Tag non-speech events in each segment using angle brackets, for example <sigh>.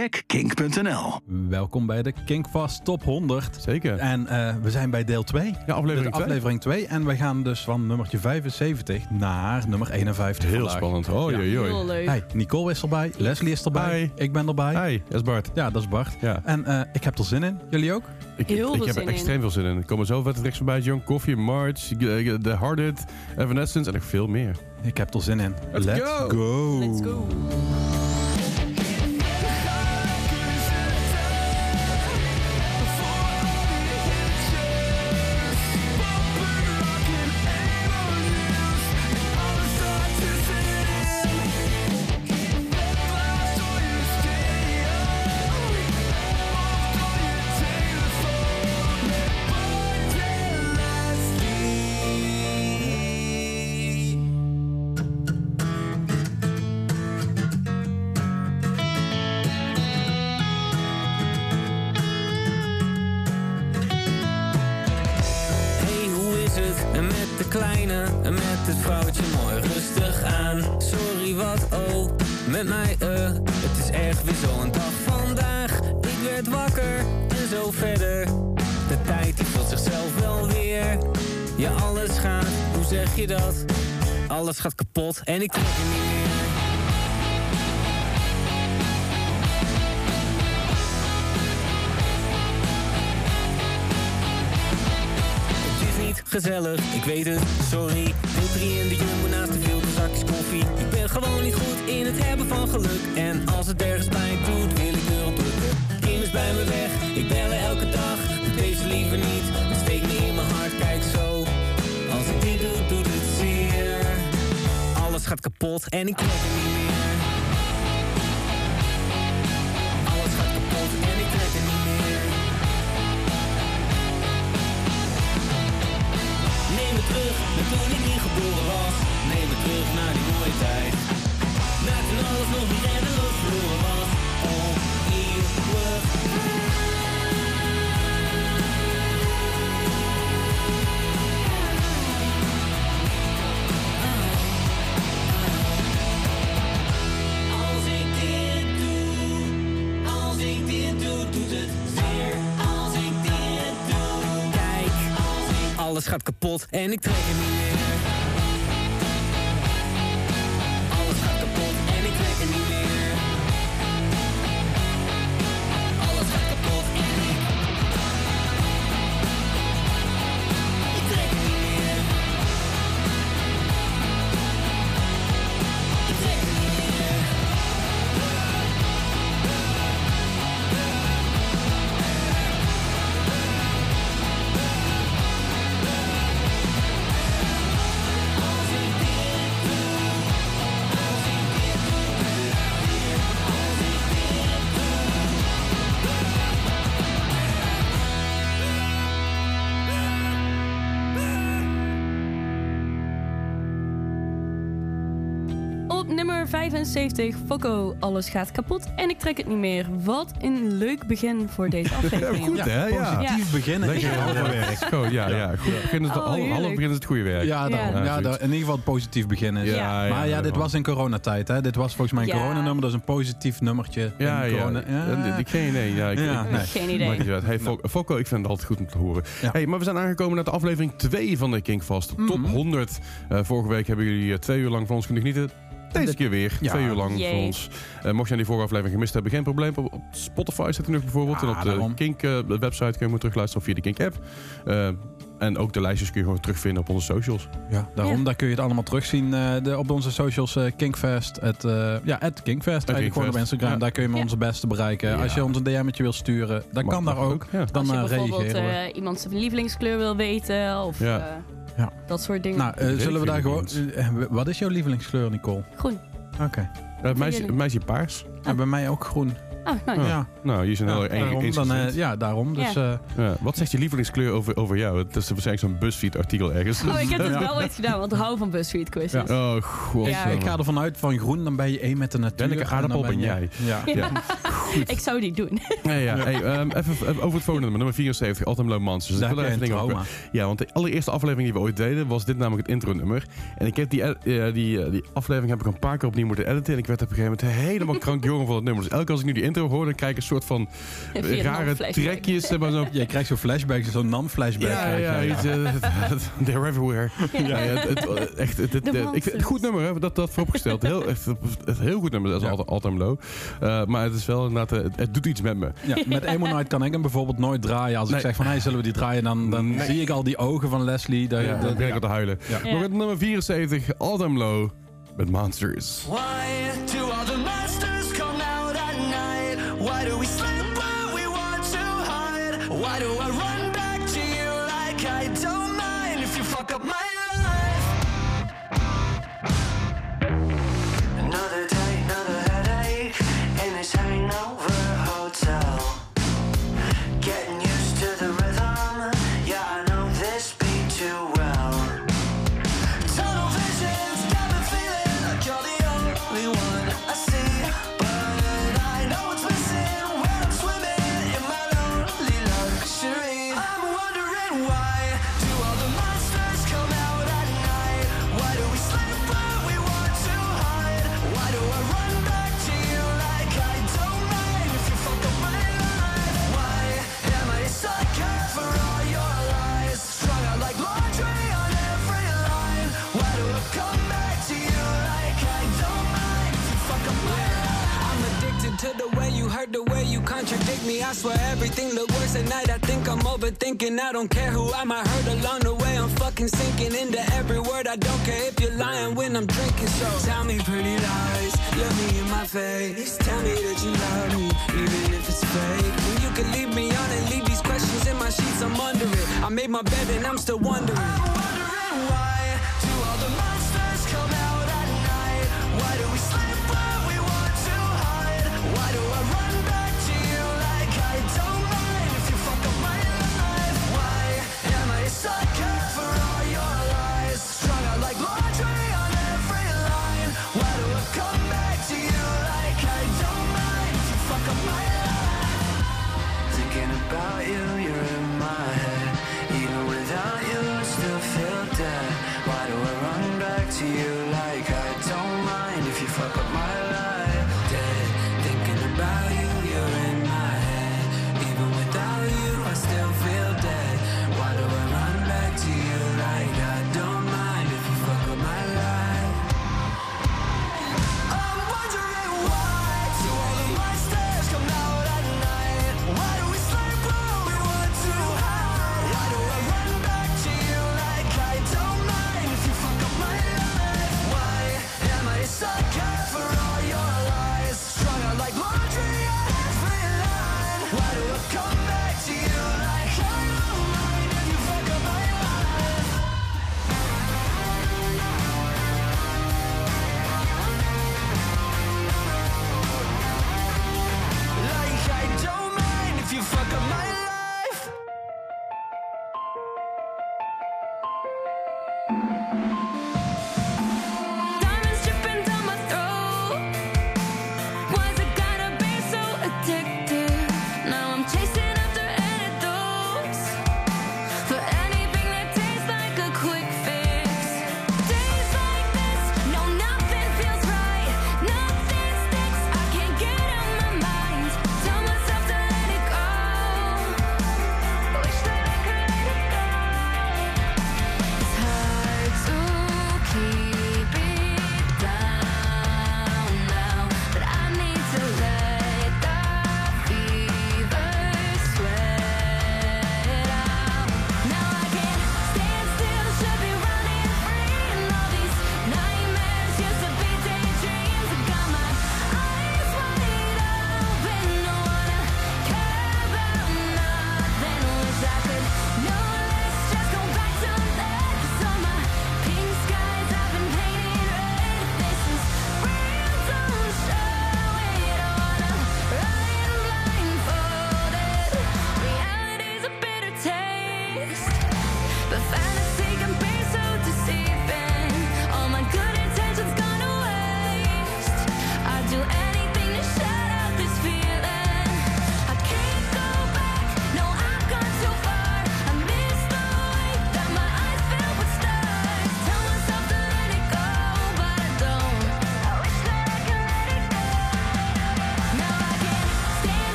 check kink.nl. Welkom bij de Kinkfast Top 100. Zeker. En eh, we zijn bij deel 2. Ja, aflevering De aflevering 2. En we gaan dus van nummertje 75 naar nummer 51 Heel vandaag. spannend. Oh, Ja. joi, joi. Heel leuk. Hey, Nicole is erbij, Leslie is erbij, Hi. ik ben erbij. Hi, dat is Bart. Ja, dat is Bart. Ja. En eh, ik heb er zin in. Jullie ook? Ik, Heel ik veel heb er in. extreem veel zin in. Er komen zo vet rechts voorbij. John Coffee, March, eh, The Harded, Evanescence en nog veel meer. Ik heb er zin in. Let's go. Let's go. En ik trek er niet meer. Het is niet gezellig, ik weet het, sorry. Drie kapot en ik trek er niet 75, Fokko, alles gaat kapot en ik trek het niet meer. Wat een leuk begin voor deze <laughs> aflevering. Goed, hè? Ja. Positief beginnen. Lekker Ja. halve werk. Goed, ja, ja. Goed beginnen is het, Oh, half, begin is het goede werk. Ja, daarom. Ja. in ieder geval het positief beginnen. is. Ja, maar ja, dit was in coronatijd. Hè? Dit was volgens mij een Ja. coronanummer. Dat is een positief nummertje. Ja, in ja. corona. ja. Ik geen idee. Ja, ik, Ja, ik- nee. Geen idee. Hey, Fok- Fokko, ik vind het altijd goed om te horen. Ja. Hey, maar we zijn aangekomen naar de aflevering 2 van de Kinkvast. Top Mhm. 100. Eh, vorige week hebben jullie eh, twee uur lang van ons kunnen genieten. Deze keer weer. Ja. Twee uur lang Yay. voor ons. Eh, mocht je aan die vorige aflevering gemist hebben, geen probleem. Op, Spotify zit er nog bijvoorbeeld. Ja, en op de daarom. Kink eh, website kun je hem terugluisteren. Of via de Kink app. En ook de lijstjes kun je gewoon terugvinden op onze socials. Ja, daarom. Ja. Daar kun je het allemaal terugzien eh, de, op onze socials. eh, Kinkfest. Het, eh, ja, het Kinkfest. Eigenlijk gewoon op. Instagram. Ja. Daar kun je onze beste bereiken. Ja. Als je ons een DM'tje wil sturen, dan Mag- kan daar ook. Ja. Dan Als je bijvoorbeeld eh, iemand zijn lievelingskleur wil weten of Ja. eh, Ja. dat soort dingen. Nou, eh, zullen we daar gewoon... wat is jouw lievelingskleur, Nicole? Groen. Oké. Het meisje, meisje paars. En bij mij ook groen. Ah, nou, Ja. Ja. Nou, hier zijn heel erg daarom, eens dan, eh, ja, daarom. Dus, eh, ja. Wat zegt je lievelingskleur over, over jou? Het is waarschijnlijk zo'n BuzzFeed-artikel ergens. Oh, ik heb het <laughs> Ja. wel ooit gedaan, want ik hou van BuzzFeed quizzes. Ja. Oh, god. Ja. ik ga ervan uit van groen, dan ben je één met de natuur. Ben ik een en dan aardappel, ben je- jij. Ja. Ja. goed. Ik zou die doen. Ja, ja. Hey, ehm, even, even over het volgende nummer, nummer 74, Autumn Low Monsters. Daar Ik heb wil even een dingen over- trauma. Ja, want de allereerste aflevering die we ooit deden, was dit namelijk het intro-nummer. En ik heb die, eh, die, die aflevering heb ik een paar keer opnieuw moeten editen. En ik werd op een gegeven moment helemaal <laughs> van het nummer. Dus elke keer als ik nu die intro hoor, dan krijg ik een soort van rare trekjes. zeg maar zo. Je krijgt zo'n flashback, zo'n NAM-flashback. Ja, ja, iets, eh, they're everywhere. Ja, ja, het, het- echt, het, het- De ik, monsters. het goed nummer, hè, dat, dat vooropgesteld. Heel, echt, het, heel goed nummer, dat is Ja. altijd Autumn Low. Eh, maar het is wel inderdaad, eh, het, het doet iets met me. Ja, met Emo Night kan ik hem bijvoorbeeld nooit draaien. Als Nee. ik zeg van, hey, zullen we die draaien? Dan, dan Nee. zie ik al die ogen van Leslie. Dat, Ja, dat- dan ben ik ja. al te huilen. Ja. Ja. Maar met nummer 74, Autumn Low met Monsters. Why do all the monsters Why do we sleep when we want to hide? Why do I run me. I swear everything look worse at night. I think I'm overthinking. I don't care who I might hurt along the way. I'm fucking sinking into every word. I don't care if you're lying when I'm drinking. So tell me pretty lies, look me in my face. Tell me that you love me, even if it's fake. And you can leave me on and leave these questions in my sheets. I'm under it. I made my bed and I'm still wondering. find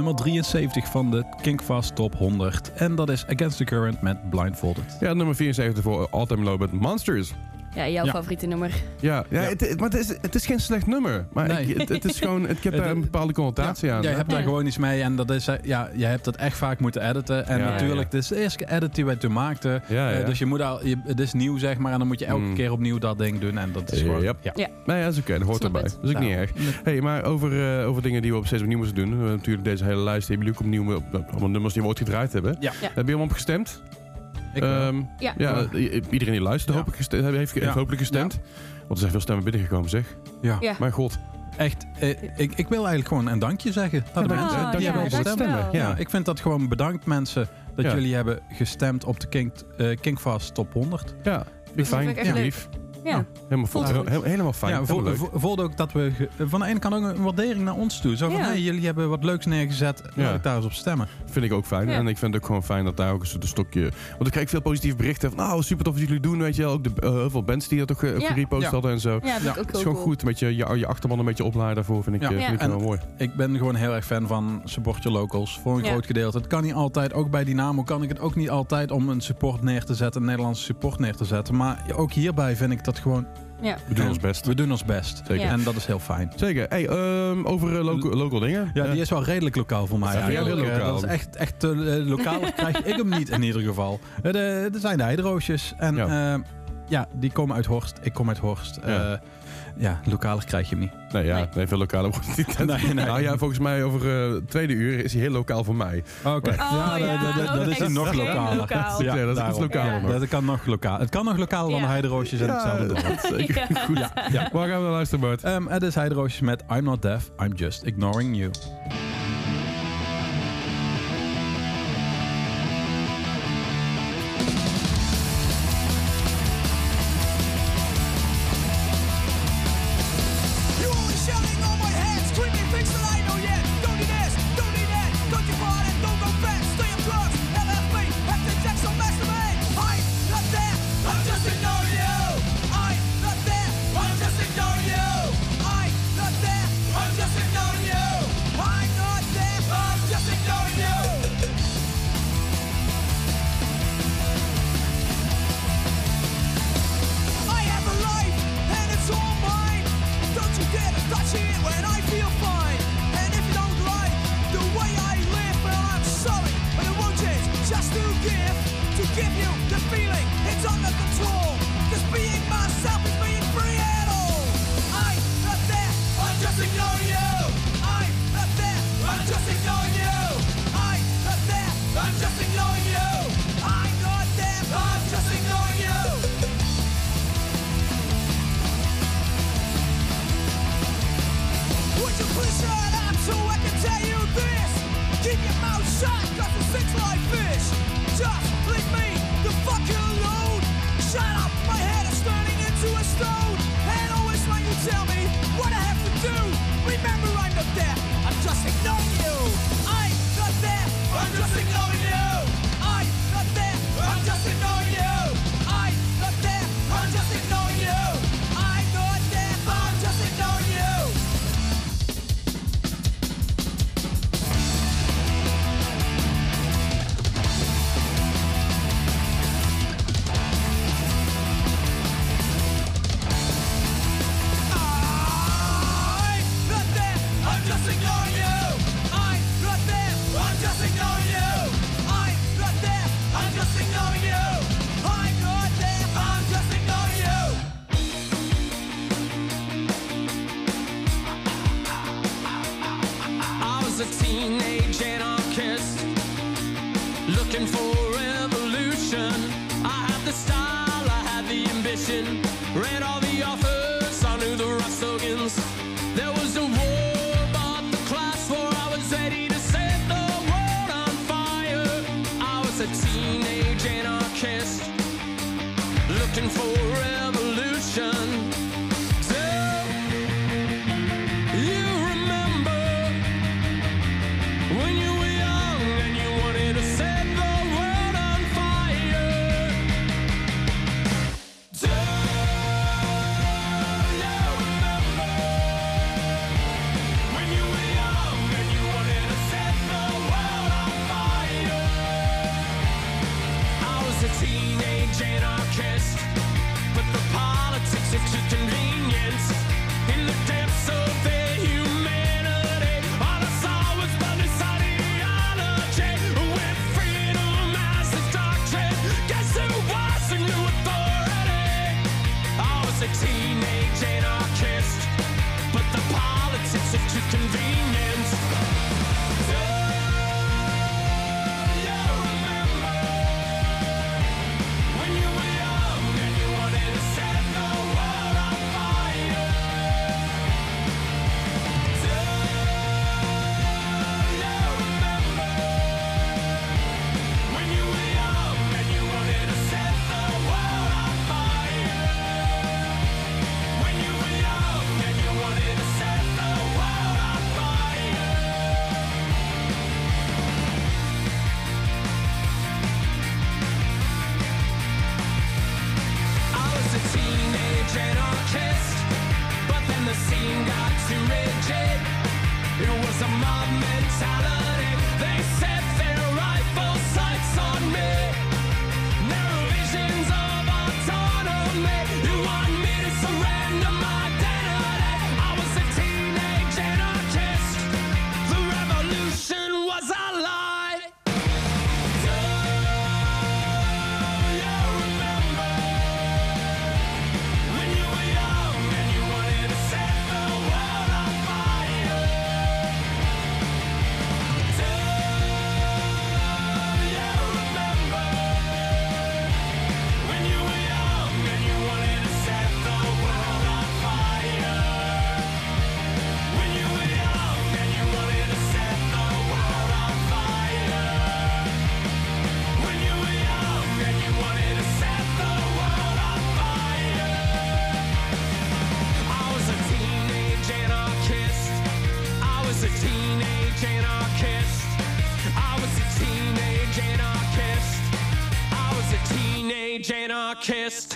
nummer 73 van de Kinkfast Top 100. En dat is Against the Current met Blindfolded. Ja, nummer 74 voor All Time Low met Monsters. Ja, jouw Ja. favoriete nummer. Ja, ja, Ja. Het, het- maar het is, het is geen slecht nummer. Maar Nee. ik, het, het is gewoon, ik heb <laughs> Het- daar een bepaalde connotatie aan. Jij hè? hebt daar Ja. gewoon iets mee en dat is, eh, ja, jij hebt dat echt vaak moeten editen. En Ja, natuurlijk, ja. dit is de eerste edit die wij toen maakten. Ja, Eh, dus je moet al, je, het is nieuw zeg maar en dan moet je elke Mm. keer opnieuw dat ding doen. En dat is gewoon, ja. Nee, ja, dat is oké. dat hoort Snap erbij. het. Dat is ook niet Ja. erg. Hey, maar over, eh, over dingen die we op steeds opnieuw moeten doen. We hebben natuurlijk deze hele lijst. Hebben jullie ook opnieuw op, op allemaal nummers die we ooit gedraaid hebben? Ja. Ja. Heb je hem op Ehm, Ja. ja, i- iedereen die luistert Ja. hoop ik gestemd, heeft, heeft Ja. hopelijk gestemd. Want er zijn veel stemmen binnengekomen, zeg. ja. Ja. Mijn god. Echt, eh, ik, ik wil eigenlijk gewoon een dankje zeggen aan de mensen dank- die ja, hebben gestemd. Ja, Ja. ik vind dat gewoon bedankt mensen dat Ja. jullie hebben gestemd op de King, eh, Kingfast Top 100. Ja, fijn. ik echt Ja. leuk. lief. Ja. Helemaal, Voelt heel- goed. heel- helemaal fijn. ja, voelde ook dat we van de ene kant ook een waardering naar ons toe. Zo van, Ja. hey, jullie hebben wat leuks neergezet, laat Ja. ik daar eens op stemmen. Vind ik ook fijn. Ja. En ik vind het ook gewoon fijn dat daar ook eens een stokje... Want ik krijg veel positieve berichten van... Nou, super tof wat jullie doen, weet je wel. Ook de, eh, heel veel bands die dat toch uh, Ja. gerepost Ja. hadden en zo. Ja, dat ook is gewoon cool. goed met je, je, je achterban een beetje opladen daarvoor. Vind ik, Ja. eh, Ja. vind ik En- wel mooi. Ik ben gewoon heel erg fan van support your locals. Voor een Ja. groot gedeelte. Het kan niet altijd, ook bij Dynamo kan ik het ook niet altijd om een support neer te zetten, een Nederlandse support neer te zetten. Maar ook hierbij vind ik dat gewoon, Ja. We doen En ons best. we doen ons best. Zeker. En dat is heel fijn. Zeker. Hey, ehm, over eh, local, local dingen. Ja, Eh, die is wel redelijk lokaal voor mij. Ja, heel. Eh, lokaal. Dat is echt, echt eh, lokaal <laughs> krijg ik hem niet in ieder geval. Eh, de- Er zijn de heideroosjes. En ja, die komen uit Horst. Ik kom uit Horst. Ja. Lokaler krijg je hem niet. Nee, ja, Nee. nee. veel lokale wordt het niet. <laughs> Nee, nee. Nou ja, volgens mij over eh tweede uur is hij heel lokaal voor mij. Oké. Oh, ja, ja, dat- dat, dat ook is hij nog lokaler. lokaal. Ja, dat is iets lokaler nog. Dat kan nog lokaal. Het kan nog lokaler dan heideroosjes en hetzelfde dorp. zeker Ja. <laughs> goed. Ja. Waar gaan we naar luisteren, Bart? Ehm, het is heideroosjes met I'm not deaf, I'm just ignoring you. You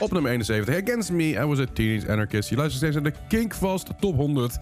Op nummer 71, Against Me, I Was a Teenage Anarchist. Je luistert steeds naar de Kinkvast Top 100.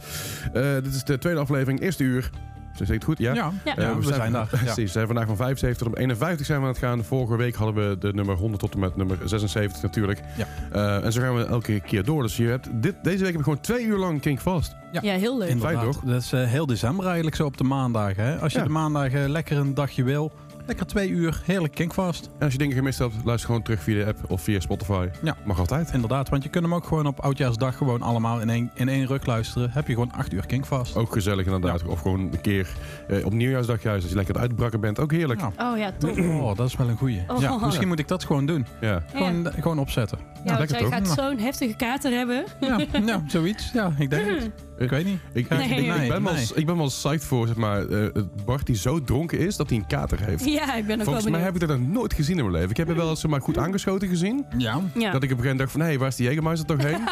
Eh, dit is de tweede aflevering, eerste uur. Zeg ik het goed? Ja? Ja. Ja, we zijn daar, ja. Precies, we zijn vandaag van 75 tot 51 zijn we aan het gaan. Vorige week hadden we de nummer 100 tot en met nummer 76 natuurlijk. Ja. Eh, en zo gaan we elke keer door. Dus je hebt dit, deze week heb ik gewoon twee uur lang Kinkvast. Ja, heel leuk. Fijn, Inderdaad. toch? Dat is eh, heel december eigenlijk zo op de maandag. Hè? Als je Ja. de maandag eh, lekker een dagje wil, lekker twee uur, heerlijk kinkvast. En als je dingen gemist hebt, luister gewoon terug via de app of via Spotify. Ja. Mag altijd. Inderdaad, want je kunt hem ook gewoon op Oudjaarsdag gewoon allemaal in één, in één ruk luisteren. Heb je gewoon acht uur kinkvast. Ook gezellig inderdaad. Of gewoon een keer eh, op nieuwjaarsdag juist, als je lekker uitbrakken bent. Ook heerlijk. Ja. Oh ja, top. Oh, dat is wel een goeie. Oh. Ja, misschien moet ik dat gewoon doen. Ja. Gewoon, gewoon opzetten. Ja, want lekker jij toch? gaat zo'n heftige kater hebben. Ja, ja, zoiets. Ja, ik denk het. <clears throat> Ik weet niet. Ik, ik, Nee. ik, ik ben wel, ik ben wel psyched voor zeg maar, eh, Bart die zo dronken is dat hij een kater heeft. Ja, ik ben ook Volgens wel mij heb ik dat nog nooit gezien in mijn leven. Ik heb er wel eens zeg maar, goed aangeschoten gezien. Ja. Ja. Dat ik op een gegeven moment dacht van, hé, waar is die Jägermeister toch heen? <laughs>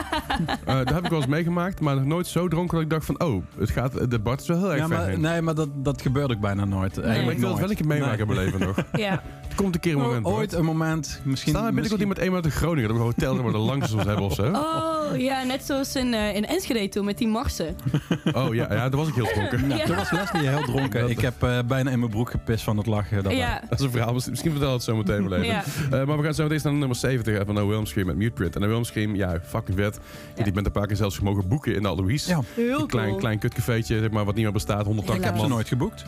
Eh dat heb ik wel eens meegemaakt, maar nog nooit zo dronken dat ik dacht van, oh, het gaat, de Bart is wel heel erg Ja, ver maar, heen. nee, maar dat, dat gebeurt ook bijna nooit. maar ik wil het wel een keer meemaken in mijn leven nog. <laughs> Ja. Het komt een keer een moment, ooit een moment. Misschien. Staan we binnenkort misschien- iemand eenmaal uit Groningen, dat we een hotel waar de langs ons hebben of zo? Oh, ja, net zoals in, eh, in Enschede toen met die <laughs> Oh ja, ja, daar was ik heel dronken. Ja, Ja. toen was Leslie heel dronken. Ik heb eh, bijna in mijn broek gepist van het lachen. daarbij. Ja. Dat is een verhaal, misschien vertel het zo meteen wel even. Ja. Eh, maar we gaan zo meteen naar nummer 70 van No Wilm Scream met Mute Print. En No Wilm Scream, ja, fucking vet. Ja. Die bent een paar keer zelfs mogen boeken in de Alois. Ja. Heel Een klein, cool. klein kutcafeetje, zeg maar, wat niet meer bestaat. 180 Ik heb ze man. nooit geboekt.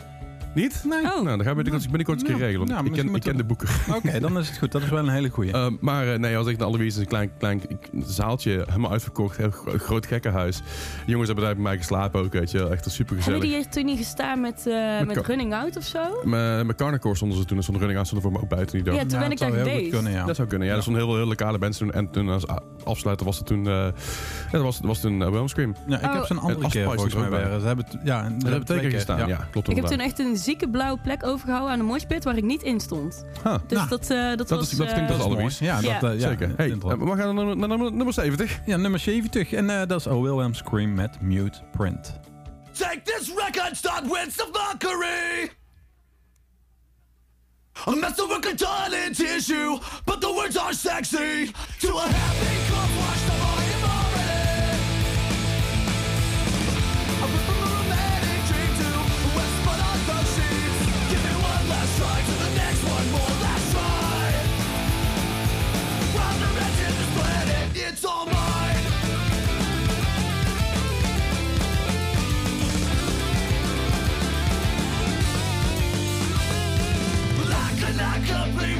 Niet? Nee. Oh. Nou, dan gaan we binnenkort, binnenkort eens een keer regelen. Ja, ik, ken, misschien ik ken de boeken. <laughs> Oké, dan is het goed. Dat is wel een hele goeie. Eh, maar eh, nee, als ik naar Alois is een klein, klein zaaltje, helemaal uitverkocht. Heel gro- groot gekkenhuis. De jongens hebben daar bij mij geslapen ook, weet je wel. Echt super Hebben gezellig. die hier toen niet gestaan met, eh, met, Running Out of zo? Mijn mijn carnacore stonden ze toen, er stond running aan, stonden voor me ook buiten die dag. Ja, toen ben het ik daar geweest. kunnen, ja. Dat zou kunnen, ja. Er stonden heel veel heel lokale bands toen. En toen als a- afsluiter was het toen... eh ja, dat was, dat was toen uh, Wilhelm Scream. Ja, ik Oh. heb ze een andere En keer volgens er mij ook bij. weer. Ze hebben, het- ja, Dat hebben twee gestaan, ja. klopt Ik heb toen echt een zieke blauwe plek overgehouden aan de moshpit waar ik niet in stond. Huh. Dus Nou, dat, eh, dat, dat was... is- dat klinkt als Dat mooi. Ja, Ja. dat, eh, ja, Zeker. Hey, eh, we gaan naar, naar, naar nummer 70. ja, nummer 70. En eh, dat is O. Wilhelm Scream met Mute Print. Take this record, start with some mockery. A mess of toilet tissue, but the words are sexy. To a happy club,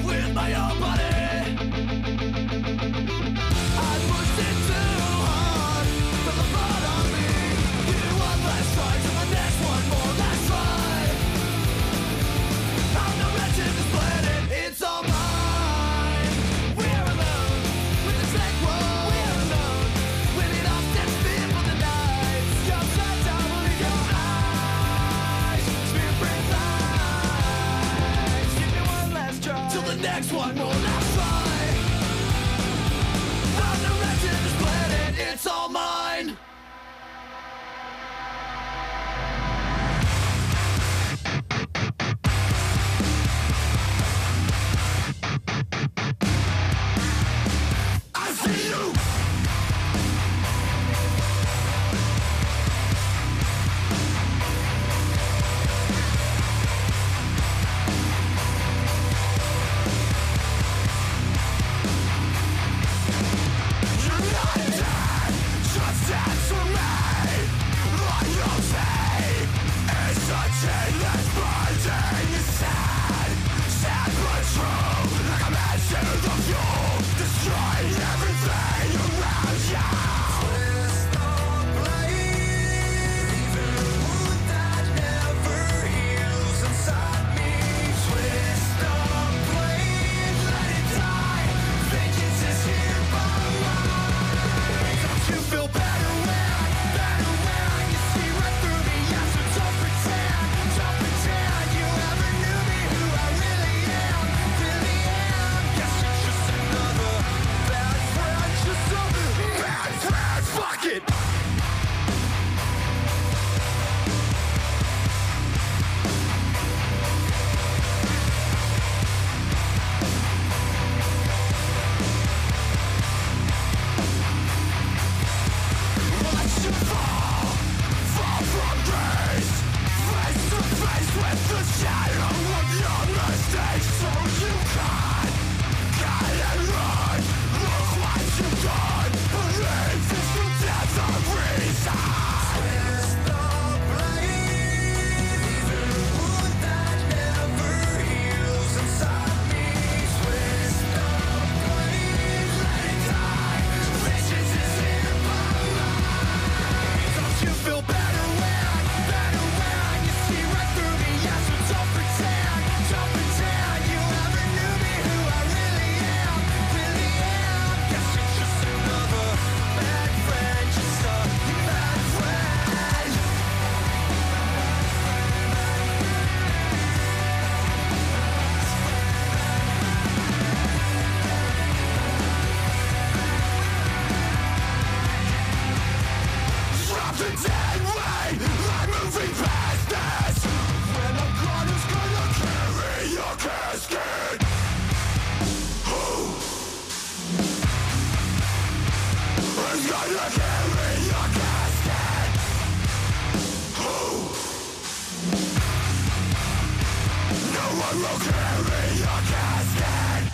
with my own body. no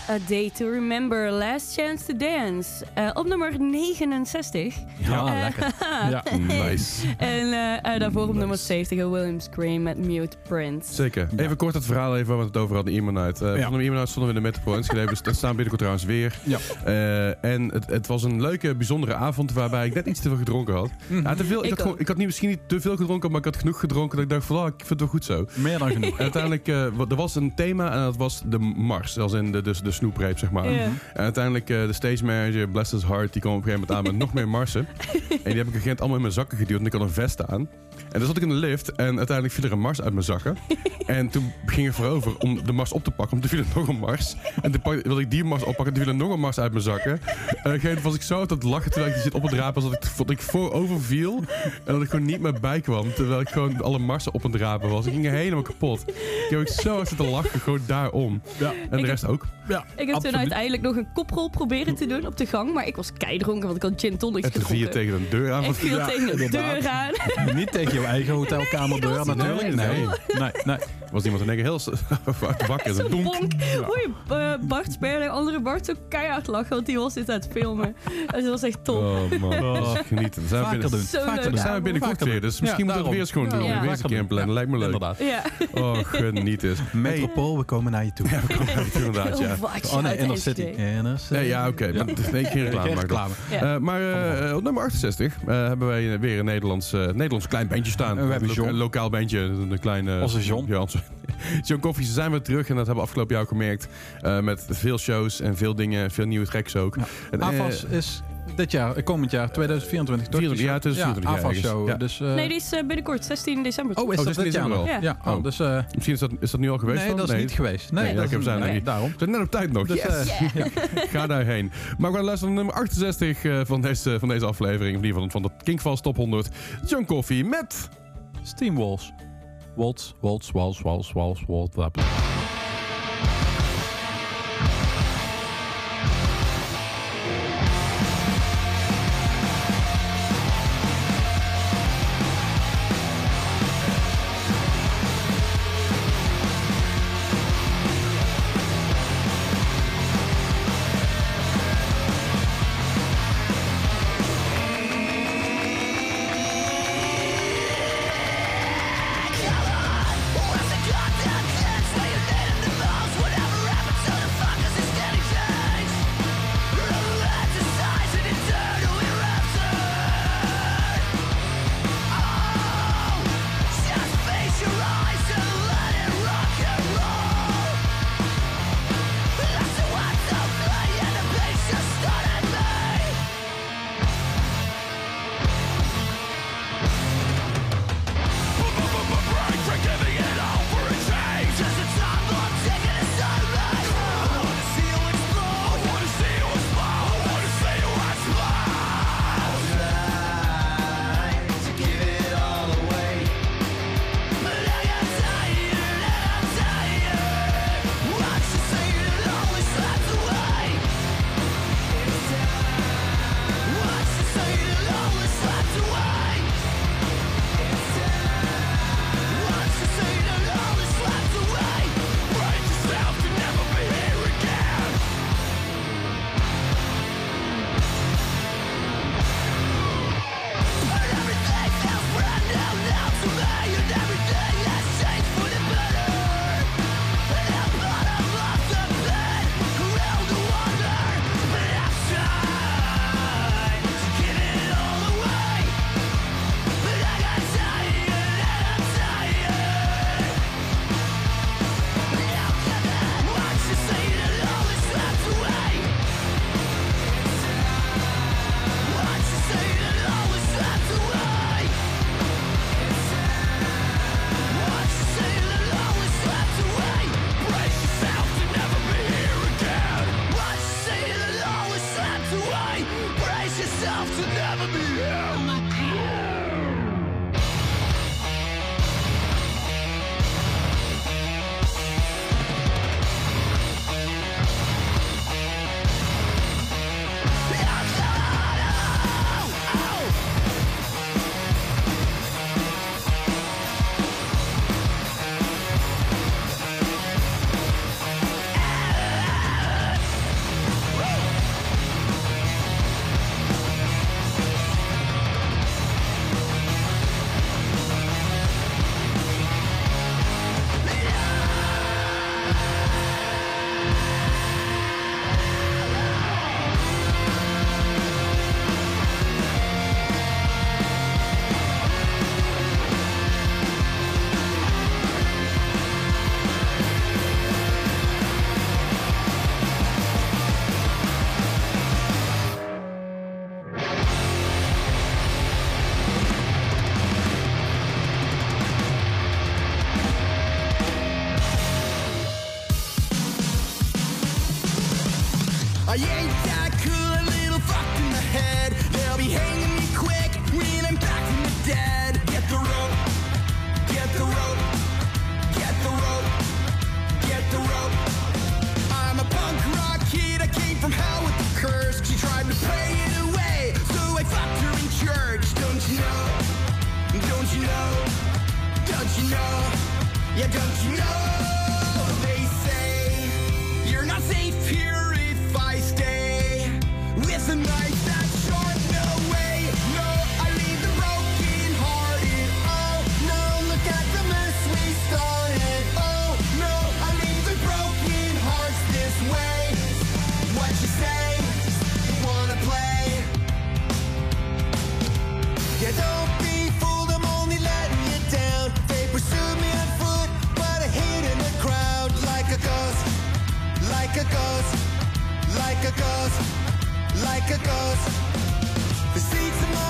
A Day to Remember, Last Chance to Dance. Eh, op nummer 69. Ja, Eh, lekker. <laughs> Ja. <laughs> Nice. En eh, eh, daarvoor op nummer 70, A William Scream met Mute Prince. Zeker. Even kort het verhaal even waar we het over hadden, Iman Night. Uh, Ja. Van de Iman Night stonden we in de Metropole Enschede. Dus dat staan binnenkort trouwens weer. Ja. Eh, en het, het was een leuke, bijzondere avond waarbij ik net iets te veel gedronken had. Ja, te veel, ik, Ik had gewoon, ik had niet, misschien niet te veel gedronken, maar ik had genoeg gedronken dat ik dacht van, oh, ik vind het wel goed zo. Meer dan genoeg. <laughs> En uiteindelijk, eh, er was een thema en dat was de Mars. Als in de, dus de snoepreep, zeg maar. En uiteindelijk, eh, de stage manager, bless his heart, die kwam op een gegeven moment aan met nog meer Marsen. <laughs> en die heb ik een gegeven moment allemaal in mijn zakken geduwd en ik had een vest aan. En dan zat ik in de lift en uiteindelijk viel er een Mars uit mijn zakken. <laughs> en toen ging ik voorover om de Mars op te pakken, want toen viel er nog een Mars. En toen wilde ik die Mars oppakken, toen viel er nog een Mars uit mijn zakken. En op een gegeven moment was ik zo aan het lachen terwijl ik die zit op het rapen, dat ik, dat ik voorover viel. En dat ik gewoon niet meer bij kwam, terwijl ik gewoon alle Marsen op het rapen was. Ik ging helemaal kapot. Ik heb ook zo hard zitten lachen, gewoon daarom. Ja. En de rest ook. Ja, Ik heb toen uiteindelijk nog een koprol proberen te doen op de gang. Maar ik was keidronken, want ik had gin tonics En toen viel je gedronken. tegen een deur aan. Ik viel Ja, tegen de inderdaad. deur aan. <laughs> Niet tegen jouw eigen hotelkamerdeur Nee, natuurlijk. Nee, nee, nee. was iemand in één keer heel uit de bakken. Zo'n Donk. bonk. Hoor je eh, Bart Sperling, de andere Bart, zo keihard lachen. Want die was dit aan het filmen. En dat was echt top. Oh man, <laughs> Oh. genieten. Zijn we Vaker binnen, doen. Zo Vaker leuk. doen. dan zijn we binnenkort weer. Dus misschien Ja, moeten we het weer gewoon doen. Ja. Weer eens een keer. Ja, Lijkt me leuk. Inderdaad. Ja. Oh, geniet eens. <laughs> Metropool, we komen naar je toe. Ja, we komen uit, inderdaad, ja. Watch Oh nee, uit Inner. City. Inner City. Ja, ja oké. maar Nee, geen reclame. Ja. Eh, maar eh, op nummer 68 eh, hebben wij eh, weer een Nederlands, eh, Nederlands klein bandje staan. We hebben Een lokaal bandje. Een kleine, Onze John. Ja, <laughs> John Koffie, ze zijn weer terug. En dat hebben we afgelopen jaar ook gemerkt. eh, met veel shows en veel dingen. Veel nieuwe tracks ook. Ja. En, eh, AFAS is dit jaar, eh, komend jaar, 2024, toch? 24, ja, 2024, ja, AFAS ergens. show. Ja. Dus, eh, Nee, die is eh, binnenkort, 16 december. Oh, is Oh, dat 16 dit jaar al? Ja. Oh. Oh, dus... eh, Misschien is dat, is dat nu al geweest nee, dan? dat is niet geweest. Nee, Nee, dat ik heb is zijn nee, niet. daarom. We zijn net op tijd nog. Dus, Yes! ja. <laughs> Ga daarheen. Maar we gaan luisteren naar nummer 68 eh, van, deze, van deze aflevering. Of in ieder geval van de Kinkfast Top 100. John Coffee met... Steam Walls. Waltz, waltz, waltz, waltz, waltz, waltz. Like a ghost, like a ghost. The seats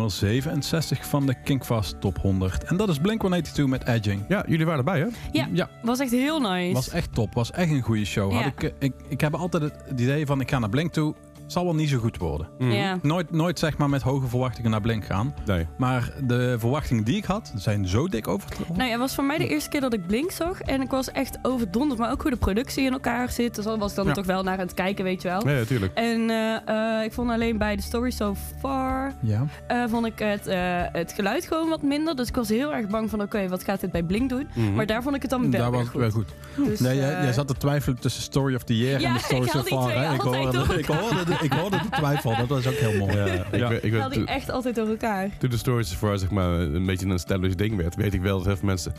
Nummer 67 van de Kinkfast Top 100. En dat is Blink-182 met Edging. Ja, jullie waren erbij, hè? Ja, Ja. was echt heel nice. Was echt top. Was echt een goede show. Had Ja. ik, eh, ik, ik heb altijd het, het idee van ik ga naar Blink toe. Zal wel niet zo goed worden. Ja. Nooit, nooit zeg maar met hoge verwachtingen naar Blink gaan. Nee. Maar de verwachtingen die ik had zijn zo dik overtroffen. Nou ja, het was voor mij de eerste keer dat ik Blink zag. En ik was echt overdonderd. Maar ook hoe de productie in elkaar zit. Dus daar was ik dan Ja. toch wel naar aan het kijken, weet je wel. Nee, natuurlijk. En eh, eh, ik vond alleen bij de Story So Far... Ja. eh, vond ik het, eh, het geluid gewoon wat minder. Dus ik was heel erg bang van... Oké, wat gaat dit bij Blink doen? Mhm. Maar daar vond ik het dan wel Daar was het wel goed. Dus, Nee, jij, jij zat te twijfelen tussen Story of the Year Ja, en de Story So Far. hè? Ik, hoorde, ik, hoorde de, ik hoorde de twijfel. Dat was ook heel mooi. Ja, ik, Ja. weet- ik ik die echt altijd door elkaar. toen de Stories voor zeg maar, een beetje een established ding werd, weet ik wel dat heel veel mensen...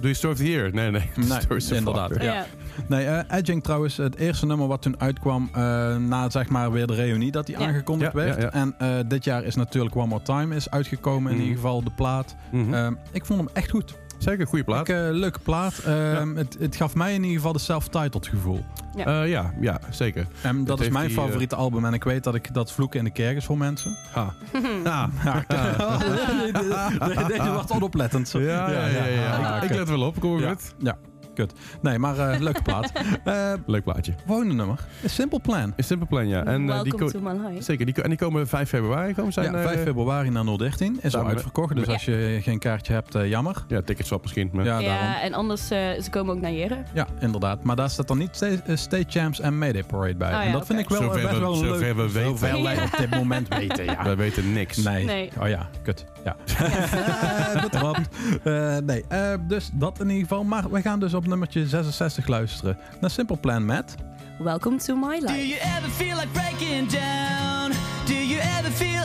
Doe je Story of the Year? Nee, nee. <laughs> Nee, inderdaad. Ja. Ja. Nee, eh Edging trouwens, het eerste nummer wat toen uitkwam eh, na zeg maar weer de reunie dat die Ja. aangekondigd Ja, werd. ja. En eh, dit jaar is natuurlijk One More Time is uitgekomen, in Mhm. ieder geval de plaat. Mhm. Ik vond hem echt goed. Zeker, goede plaat. Ik, eh, leuke plaat. Eh, het, het gaf mij in ieder geval de self-titled gevoel. ja. ja, ja, zeker. En dat is mijn die, eh, favoriete album. En ik weet dat ik dat vloeken in de kerk is voor mensen. Ha. Ha. <laughs> Ja, <laughs> Deze was onoplettend. Ja, ja, ja. ja, ja. Ik, ik let wel op, kom Ja. goed. Ja, kut. Nee, maar eh, <laughs> leuke plaat. Eh Leuk plaatje. volgende nummer is Simple Plan. Een Simple Plan, ja. En, eh, die Welcome ko- to my life. Zeker, die, en die komen 5 februari. Komen zijn, ja, eh, 5 februari naar 013 is al uitverkocht. Dus Ja. als je geen kaartje hebt, eh, jammer. Ja, ticketswap misschien. Maar... Ja, daarom. Ja, en anders, eh, ze komen ook naar Jere. Ja, inderdaad. Maar daar staat dan niet Sta- State Champs en Mayday Parade bij. Oh ja, en dat vind ik wel, Zover best we- wel een zover leuk. we weten. Zover wij op dit moment <laughs> weten, ja. Wij weten niks. Nee. Nee. Oh ja, kut. Ja. Betrapt. <laughs> Eh, nee, eh, dus dat in ieder geval. Maar we gaan dus op nummertje 66 luisteren. Naar Simple Plan met... Welcome to my Do life. you ever feel like breaking down? Do you ever feel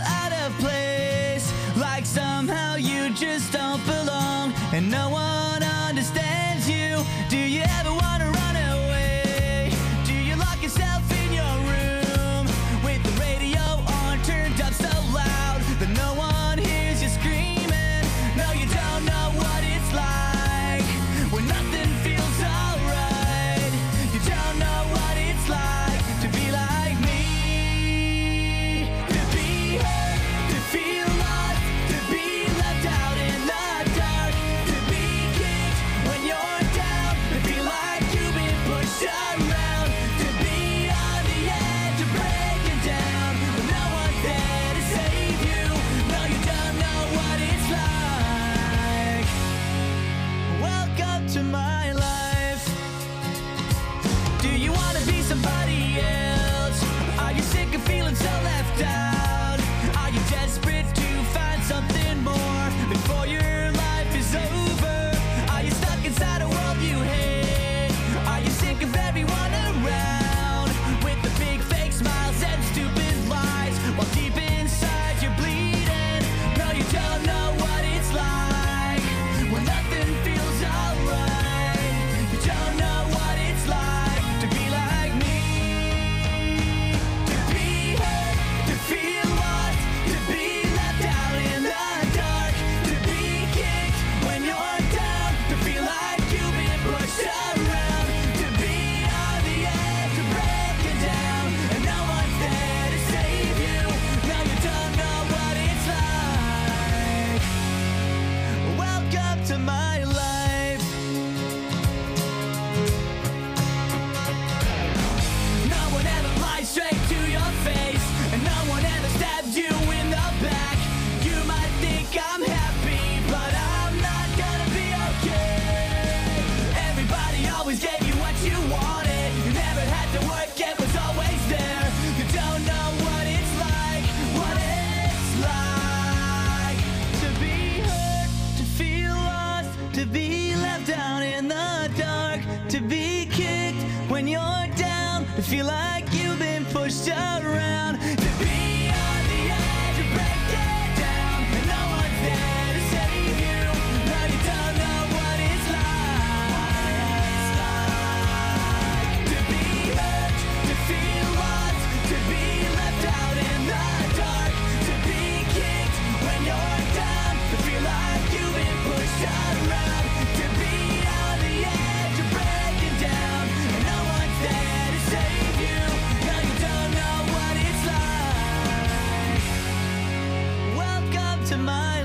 to my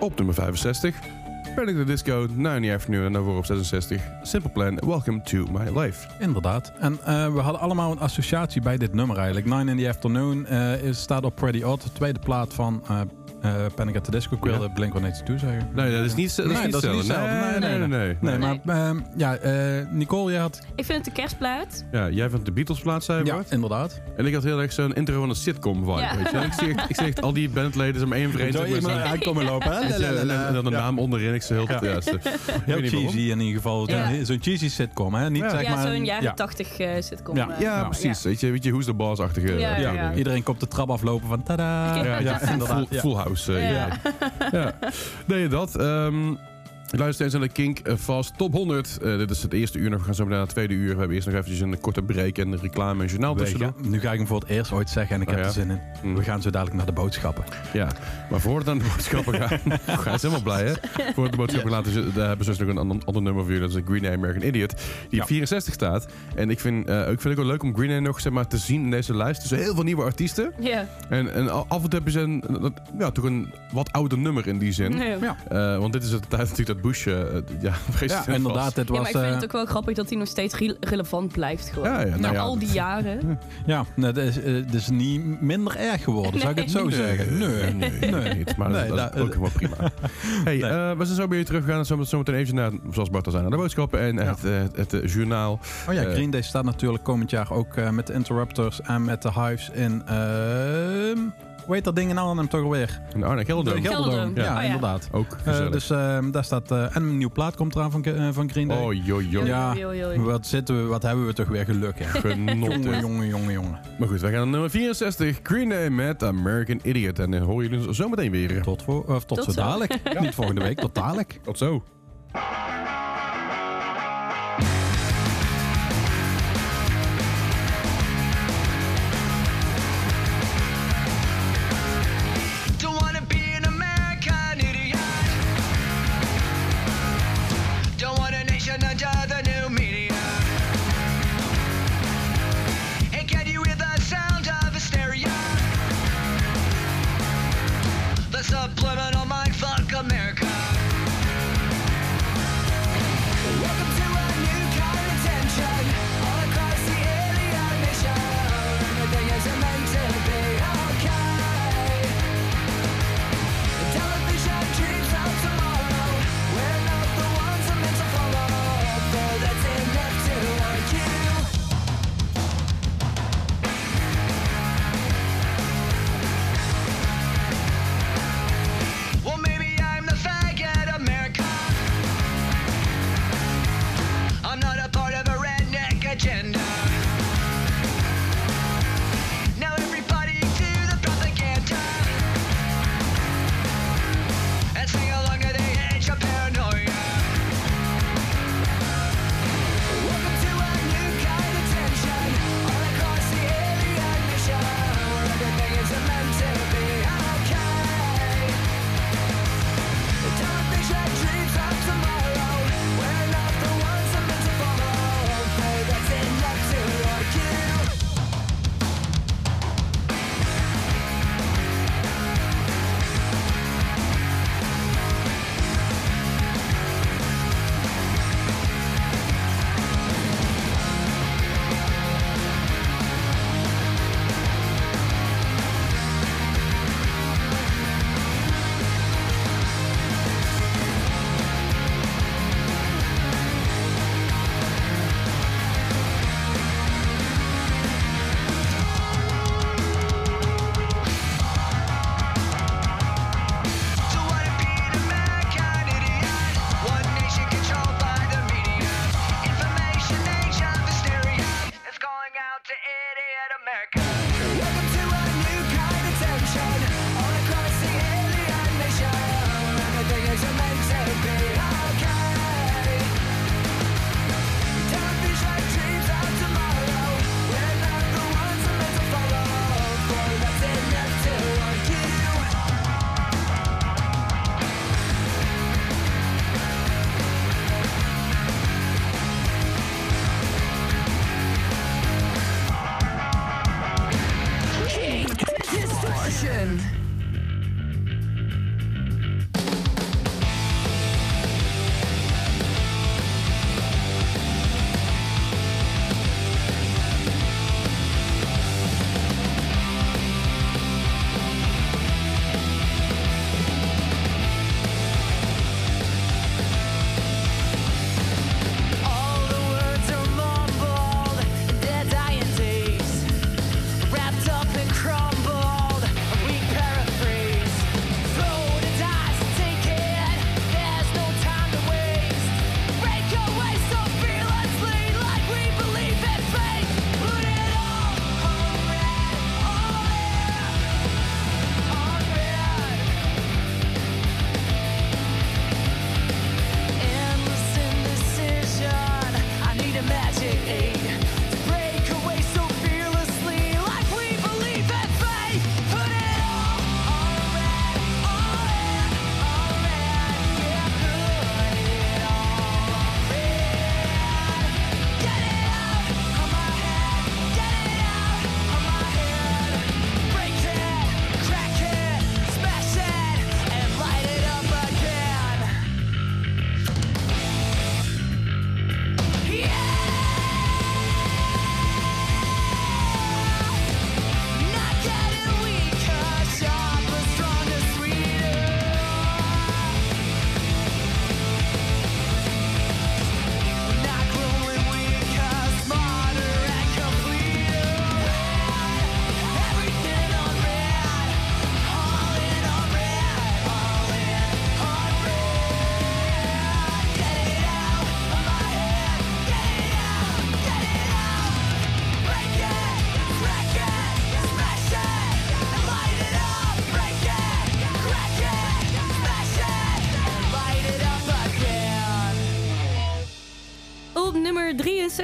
Op nummer 65, Panic the Disco, 90 Afternoon en daarvoor op 66, Simple Plan, Welcome to My Life. Inderdaad. En eh, we hadden allemaal een associatie bij dit nummer eigenlijk. Nine in the Afternoon eh, is, staat op Pretty Odd, tweede plaat van eh, eh, Panic at the Tedesco, ik wilde Blink-182 zeggen. Nee, dat is niet, dat is niet zo. Nee, nee, nee, nee, nee. maar ehm, ja, eh, Nicole, jij had... Ik vind het de kerstplaat. Ja, jij vindt de Beatles-plaat, zei Ja, inderdaad. En ik had heel erg zo'n intro van een sitcom-vibe, weet je Ik zeg, ik zeg, al die bandleden om één vreemd. Zo iemand er lopen, En dan de naam onderin, ik zo heel... Ja, <laughs> heel cheesy in ieder geval. Zo'n cheesy sitcom, hè? Niet, zeg maar, zo'n jaren tachtig eh, sitcom. Ja, nou, precies. Weet je, who's the boss-achtige... Iedereen komt de trap aflopen van tada. Ja, inderdaad. Full House. eh, Ja. ja. Nee, dat. ehm Luister eens naar de Kink Fast Top 100. Eh, dit is het eerste uur. We gaan zo meteen naar het tweede uur. We hebben eerst nog eventjes een korte break en een reclame en journaal tussendoor. nu ga ik hem voor het eerst ooit zeggen en ik Oh, heb ja? er zin in. Mm. We gaan zo dadelijk naar de boodschappen. Ja, maar voor we dan de boodschappen gaan... <laughs> Ga is helemaal blij, hè? Voor we de boodschappen laten zitten, daar hebben ze dus nog een ander, ander nummer voor jullie. Dat is een Green Day American Idiot. Die Ja. op 64 staat. En ik vind, eh, ik vind het ook wel leuk om Green Day nog zeg maar, te zien in deze lijst. Er zijn heel veel nieuwe artiesten. Ja. En, en af en toe hebben ze een, ja, toch een wat ouder nummer in die zin. Ja. Ja. Eh, want dit is de tijd natuurlijk dat Bush... eh, ja, vreselijk <laughs> Ja, was. inderdaad. Ja, maar was, ik vind eh, het ook wel grappig dat hij nog steeds re- relevant blijft. Gewoon. Ja, ja, nou Na ja. al die jaren. <laughs> ja, nee, het, is, eh, het is niet minder erg geworden, zou ik het zo zeggen. Nee, Nee, nee, niet. Maar Nee, dat, dat nou, is ook helemaal prima. <laughs> Hey, Nee. eh, we zijn zo bij je teruggegaan. Zo zometeen even naar, zoals Bart al zei, naar de boodschappen en het, eh, het, journaal. Oh ja, Green Day staat natuurlijk komend jaar ook eh, met de Interrupters en met de Hives in... hoe heet dat ding in Arnhem toch alweer? En Arne Gelderdoom. De Gelderdoom. Ja. Ja, Oh ja. inderdaad. Ook Eh, dus ehm, daar staat... eh, en een nieuw plaat komt eraan van, eh, van Green Day. oh, joh, joh. Ja. Wat, zitten we, wat hebben we toch weer geluk, hè? <laughs> Genot. jongen, jongen, jongen, jongen. Maar goed, wij gaan naar nummer 64. Green Day met American Idiot. En dan horen jullie ons zo meteen weer. Tot, voor, of tot, Tot zo zo. dadelijk. <laughs> Niet volgende week, tot dadelijk. Tot zo.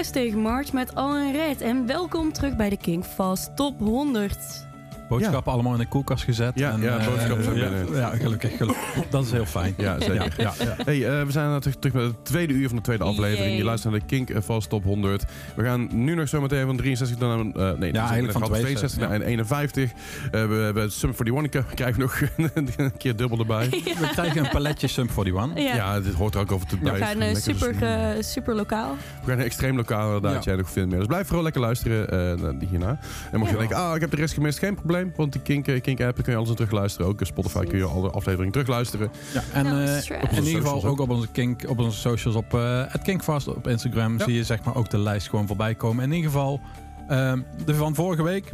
tegen March met Alan Red en welkom terug bij de King Fast Top 100. Boodschappen allemaal in de koelkast gezet. Ja, en, ja, eh, boodschappen zijn ja, binnen. Ja, gelukkig, gelukkig. <laughs> Dat is heel fijn. Ja, zeker. Ja, ja, ja. Hey, eh, we zijn terug, terug met het tweede uur van de tweede aflevering. Yay. Je luistert naar de Kink eh, Fast Top 100. We gaan nu nog zo meteen van 63 naar... eh nee, Ja, eigenlijk van 62 naar 51. Eh, we hebben Sum 41 krijgen we nog <laughs> een keer dubbel erbij. <laughs> We krijgen een paletje Sum 41. Ja. Ja, dit hoort er ook over te We bij. gaan super, super lokaal. We gaan extreem lokaal inderdaad. Ja. Jij nog veel meer. Dus blijf vooral lekker luisteren eh, naar die hierna. En mocht je denken, ah, ik heb de rest gemist, geen probleem. Want die Kink, eh, Kink app kun je alles in terugluisteren. Ook op Spotify kun je alle afleveringen terugluisteren. Ja, en eh, stress. in ieder geval ook op onze, kink, op onze socials, op eh het Kinkfast op Instagram, Ja. zie je zeg maar ook de lijst gewoon voorbij komen. In ieder geval ehm, de van vorige week.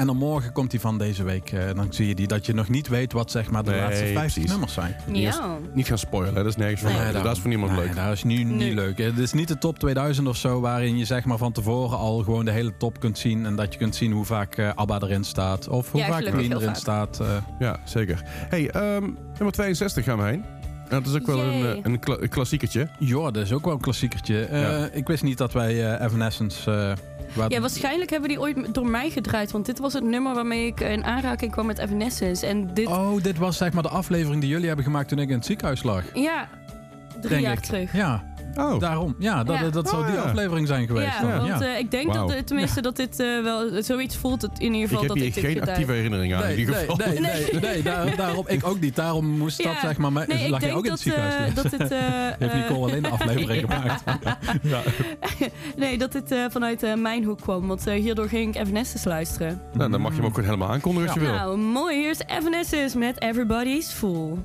En dan morgen komt die van deze week. eh, dan zie je die dat je nog niet weet wat zeg maar de Nee, laatste 50 precies. nummers zijn. Ja. Niet gaan spoilen, hè. dat is nergens voor Nee. Dat is voor niemand Nee, leuk. dat is nu niet leuk. Het is niet de top 2000 of zo, waarin je zeg maar van tevoren al gewoon de hele top kunt zien. En dat je kunt zien hoe vaak eh, ABBA erin staat. Of hoe Ja, vaak Queen erin vaak. staat. eh. Ja, zeker. Hey, ehm, nummer 62 gaan we heen. Dat is ook wel een, een, kla- een klassiekertje. ja, dat is ook wel een klassiekertje. Eh, Ja. Ik wist niet dat wij eh, Evanescence... eh, Ja, waarschijnlijk hebben die ooit door mij gedraaid. Want dit was het nummer waarmee ik in aanraking kwam met Evanescence. En dit, Oh, dit was zeg maar de aflevering die jullie hebben gemaakt toen ik in het ziekenhuis lag. ja, drie denk jaar ik. terug. Ja, Oh, daarom. Ja, dat, Ja. dat zou Oh, die ja. aflevering zijn geweest. Ja, dan. want ja. eh, ik denk dat, eh, tenminste dat dit eh, wel zoiets voelt in ieder ik geval heb dat hier ik dit geen gedaan. actieve herinnering aan in Nee, ieder nee, geval. nee, nee, nee, daar- daarom, ik ook niet. Daarom moest dat zeg maar, Nee, ik lag je denk ook in het dat, ziekenhuis. eh, dus. dat het... <laughs> eh, Heeft Nicole alleen de aflevering <laughs> gemaakt. ja. <laughs> Nee, dat dit eh, vanuit eh, mijn hoek kwam. Want eh, hierdoor ging ik Evanescence luisteren. Nou, dan mag je hem ook gewoon helemaal aankondigen als je wil. Nou, mooi. Hier is Evanescence met Everybody's Fool.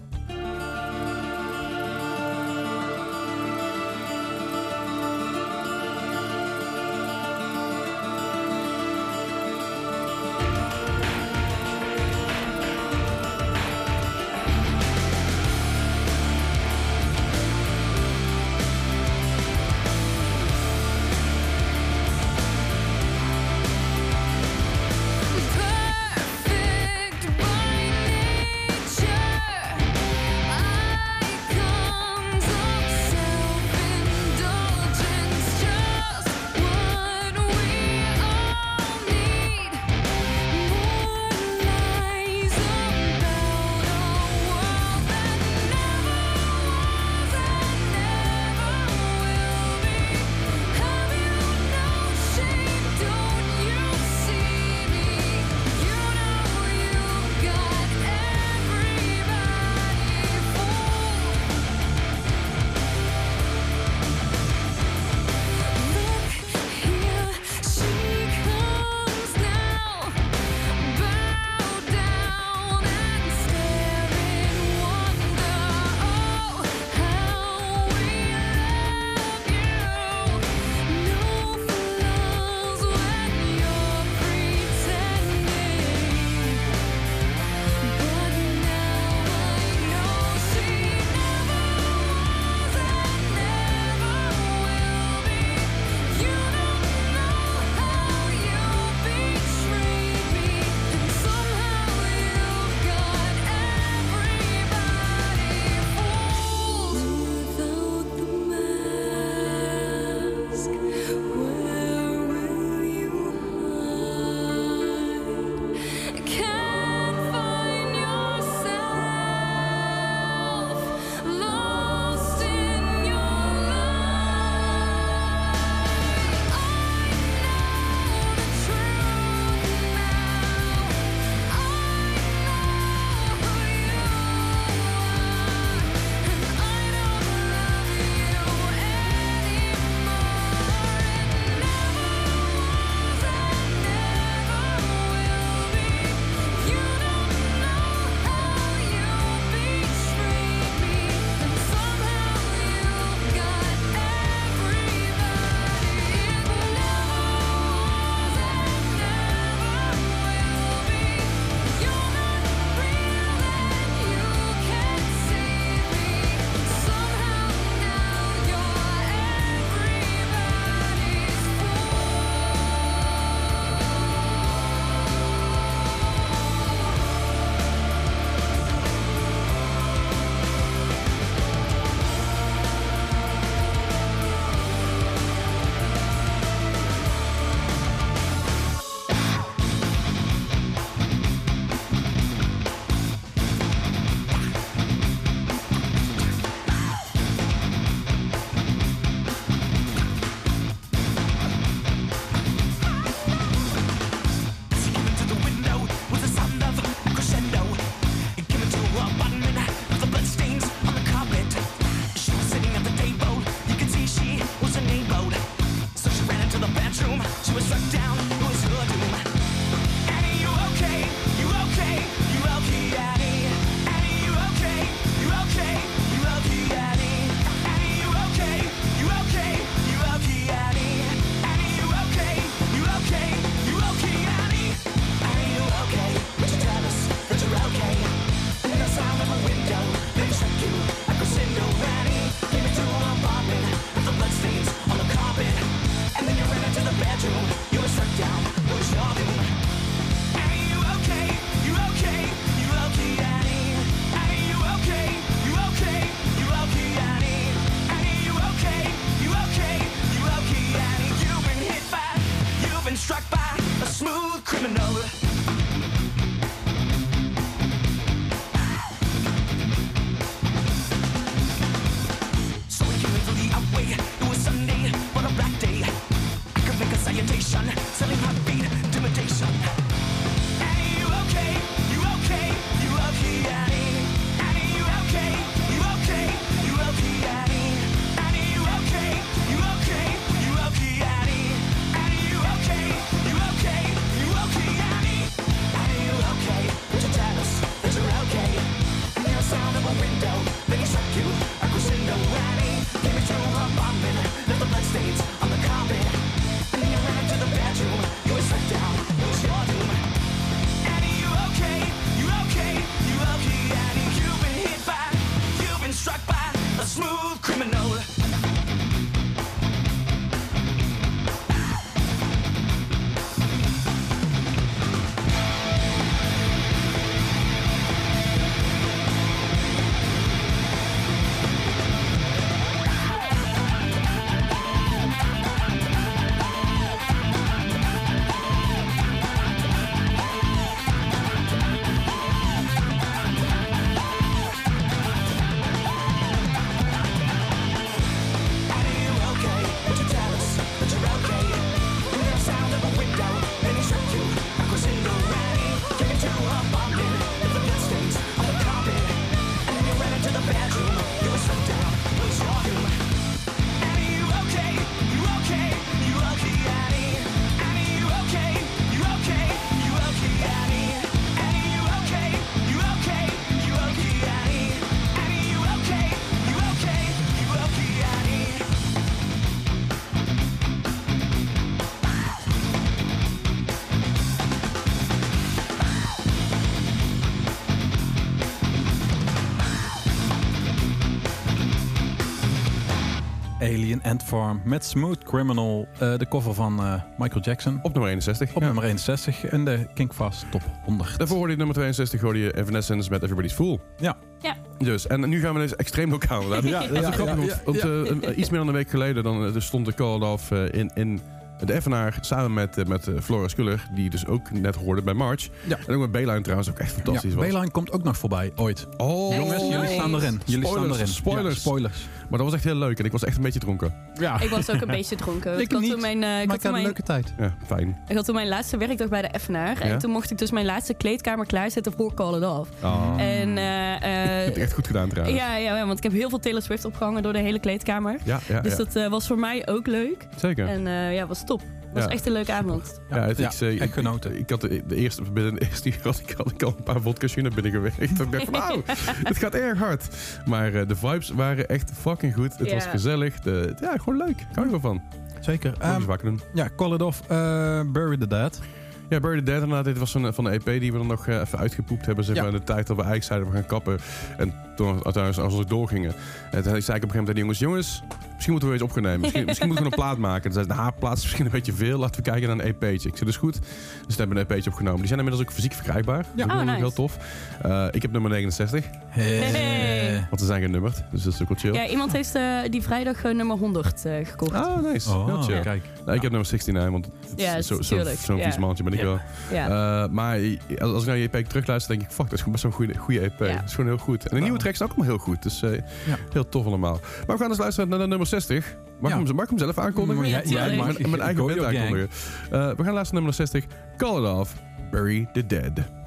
Alien, Ant Farm met Smooth Criminal. eh, de cover van eh, Michael Jackson. Op nummer 61. Op ja. nummer 61 in de Kinkfast Top 100. Daarvoor hoorde je nummer 62 hoorde je Evanescence met Everybody's Fool. Ja. Ja. Dus, en nu gaan we dus extreem lokaal. inderdaad. Ja, dat is grappig, ja, want- want ja, eh, iets meer dan een week geleden dan, stond de Call Off eh, in, in de Evenaar samen met, met eh, Flora Schuller, die dus ook net hoorde bij March. Ja. En ook met Beeline trouwens, ook echt fantastisch Ja, was. Bayline komt ook nog voorbij, ooit. Oh, Jongens, jullie staan erin. Jullie staan Spoilers, erin. spoilers. Ja, spoilers. Maar dat was echt heel leuk en ik was echt een beetje dronken. Ja, Ik was ook een <laughs> beetje dronken. Ik had niet, toen mijn, eh, ik, maar had ik toen had een mijn, leuke tijd. Ja, fijn. ik had toen mijn laatste werkdag bij de Effenaar. Ja? En toen mocht ik dus mijn laatste kleedkamer klaarzetten voor Call It Off. Oh. En eh, <laughs> Je hebt het echt goed gedaan trouwens. ja, ja, ja, want ik heb heel veel Taylor Swift opgehangen door de hele kleedkamer. ja, ja, Dus ja. dat eh, was voor mij ook leuk. Zeker. En eh, ja, was top. Was Ja. echt een leuke avond. Ja, het, Ja, ik, zei- echt genoten. Ik, had de, de eerste, binnen de eerste uur had ik, had ik al een paar vodka's naar binnen gewerkt. Ik dacht van, wauw, <laughs> het gaat erg hard. Maar eh, de vibes waren echt fucking goed. Het Ja. was gezellig. De, ja, gewoon leuk. Ik hou er wel van. Zeker. Um, Ehm, wakker doen. ja, Call It Off, eh, Bury the Dead. Ja, Bury the Dead inderdaad. Dit was van, van de EP die we dan nog eh, even uitgepoept hebben. Zeg Ja. maar, in de tijd dat we eigenlijk zeiden we gaan kappen. En toen uiteindelijk als we doorgingen. En toen zei ik op een gegeven moment die jongens, jongens, misschien moeten we iets opnemen. Misschien, <laughs> misschien moeten we een plaat maken. Ze, nou, plaat is misschien een beetje veel. Laten we kijken naar een EP'tje. Ik zei, dus goed. Dus toen hebben we een EP'tje opgenomen. Die zijn inmiddels ook fysiek verkrijgbaar. Dat is Oh, nice. heel tof. Eh, ik heb nummer 69. Hey. Want ze zijn genummerd. Dus dat is ook wel chill. Ja, iemand heeft eh, die vrijdag eh, nummer 100 eh, gekocht. Oh, nice. heel Oh, chill. kijk. Nou, ik heb nummer 69, want het is Ja, zo- zo- tuurlijk. zo'n Ja. vies mannetje ben ik Ja. wel. Ja. Eh, maar als als ik naar je EP terugluister, denk ik, fuck, dat is gewoon best wel een goede, goede EP. Ja. Dat is gewoon heel goed. En de nieuwe tracks zijn ook allemaal heel goed. Dus eh, Ja. heel tof allemaal. Maar we gaan dus luisteren naar de nummer 60. Mag, Ja. ik, hem, mag hem zelf aankondigen? Mm, ja, ja, mijn, mijn, eigen band aankondigen. Eh, we gaan naar nummer 60. Call It Off. Bury the Dead.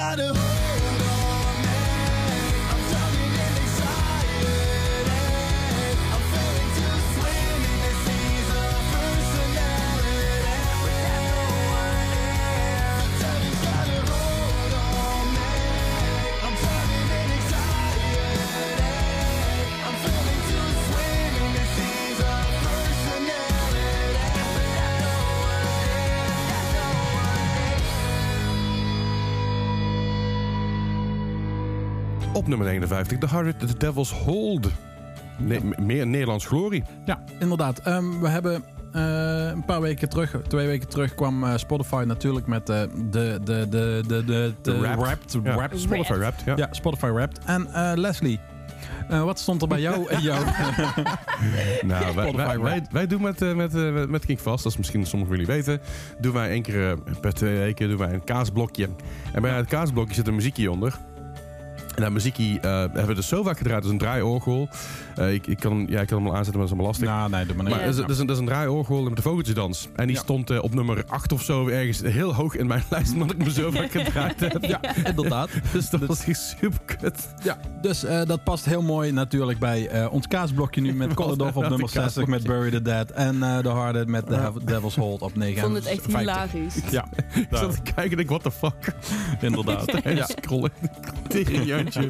Devil's nummer 59, The Heart The Devil's Hold. Meer Nederlands glorie. Ja, inderdaad. Ehm, we hebben eh, een paar weken terug, twee weken terug, kwam eh, Spotify natuurlijk met eh, de, de, de, de, de, de. Ja, Wrapped. Spotify Wrapped, ja. Ja, Spotify Wrapped. En Leslie, wat stond er bij jou? en jou? <laughs> Nou, wij, wij, wij, Wrapped. wij doen met, met, met- met King Fast, dat is misschien sommigen jullie weten, doen wij één keer per twee weken doen wij een kaasblokje. En bij het kaasblokje zit een muziekje onder. En dat muziekje eh, hebben we dus zo vaak gedraaid. Dat is een draaiorgel. Eh, ik, ik, kan, hem- ja, ik kan hem al aanzetten, maar dat is allemaal lastig. nou, nee, doe maar. Maar dat is, dat, is een, dat is een draaiorgel met de vogeltjesdans. En die Ja. stond eh, op nummer 8 of zo ergens heel hoog in mijn <laughs> lijst, omdat ik me zo vaak gedraaid heb. Ja, inderdaad. <laughs> Dus dat was echt super kut. Ja, dus eh, dat past heel mooi natuurlijk bij eh, ons kaasblokje nu met <laughs> Kolodov op nummer de 60 met Bury the Dead. En eh The Hearted met The Devil's Hold op 9. Ik vond het echt hilarisch. Ja, Ik zat te kijken en ik, what the fuck? inderdaad. En ja. scrollen. Tegen <laughs>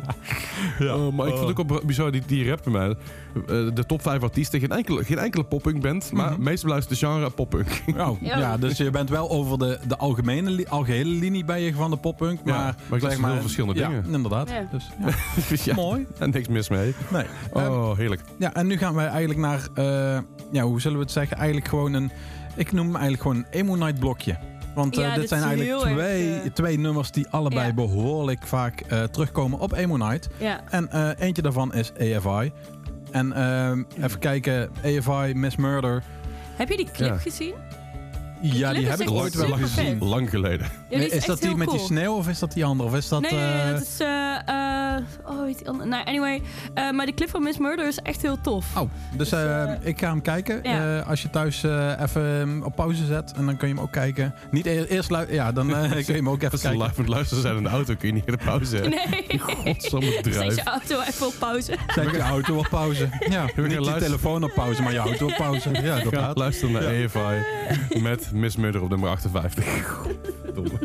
Ja. Oh, maar ik vond het ook wel bizar, die, die rap bij mij. Eh, de top 5 artiesten, geen enkele, geen enkele poppunk band, maar Mhm. meestal beluistert de genre poppunk. Oh, <laughs> Ja. ja, dus je bent wel over de, de algemene, li- algehele linie bij je van de poppunk. Maar, Ja, maar ik zeg luister heel verschillende ja, dingen. inderdaad. Ja. Dus, <laughs> ja. Ja, Mooi. En niks mis mee. Nee. Ehm, Oh, heerlijk. ja, en nu gaan wij eigenlijk naar, eh, ja, hoe zullen we het zeggen? Eigenlijk gewoon een, ik noem hem eigenlijk gewoon een Emo Night blokje. Want eh, Ja, dit dit zijn eigenlijk erg, twee, eh, twee nummers die allebei Ja. behoorlijk vaak eh, terugkomen op Emo Night. Ja. En eentje daarvan is AFI. En ehm, even kijken, AFI, Miss Murder. Heb je die clip gezien? Ja, die heb ik ooit wel super gezien. Lang geleden. Ja, die is, dat die met die sneeuw of is dat die andere? Of is dat... Nee, nee, nee, eh, dat is... eh, eh, oh, weet die andere? Nou, anyway. eh, maar de clip van Miss Murder is echt heel tof. Oh, dus eh, ik ga hem kijken. Ja. Eh, als je thuis eh, even op pauze zet en dan kun je hem ook kijken. Niet e- eerst luisteren, ja, dan eh, <laughs> kun je hem ook even Als kijken. live aan het luisteren zijn in de auto, kun je niet in de pauze. Nee. <laughs> Godsamme <laughs> Zet druif. je auto even op pauze. Zet je auto op pauze. Ja, niet je telefoon op pauze, maar je auto op pauze. Ja, Ga inderdaad. luisteren naar AFI met Miss Murder op nummer 58. <laughs> Domme.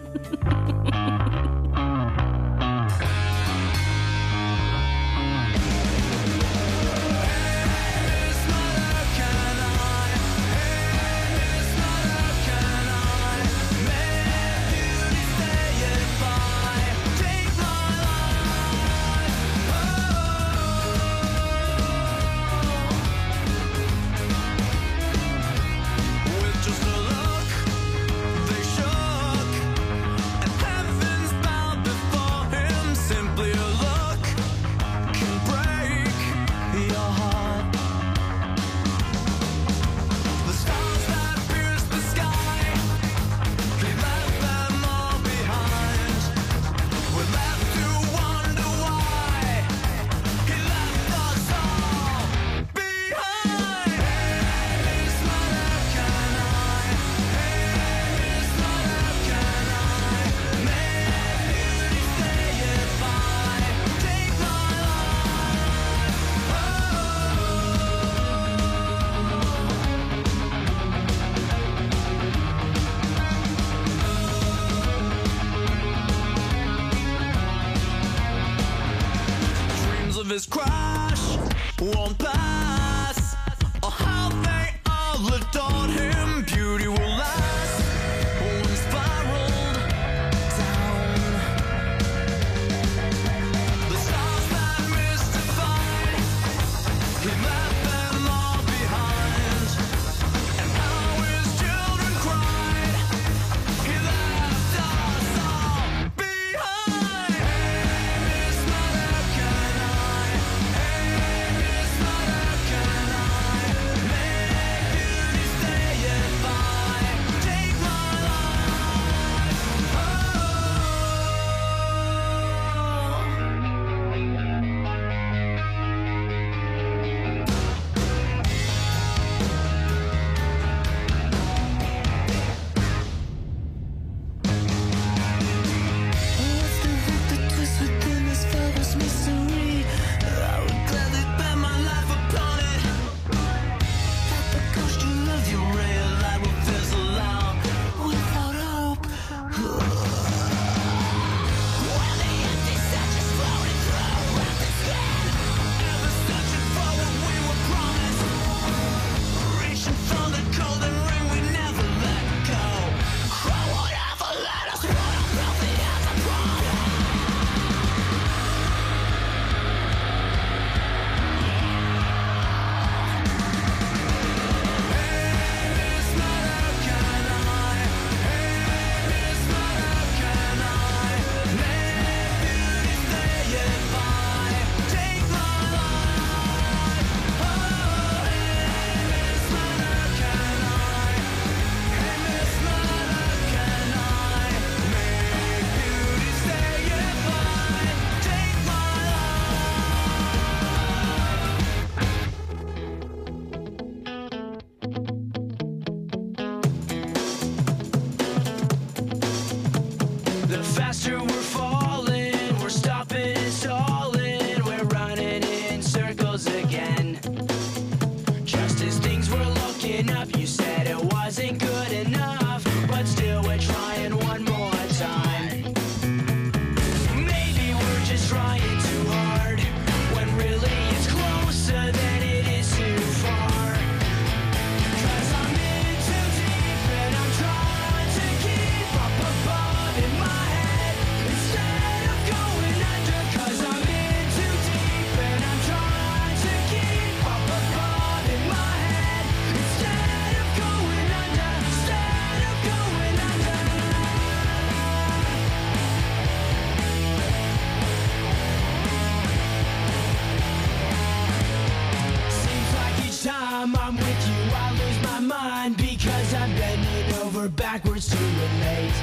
Over backwards to relate.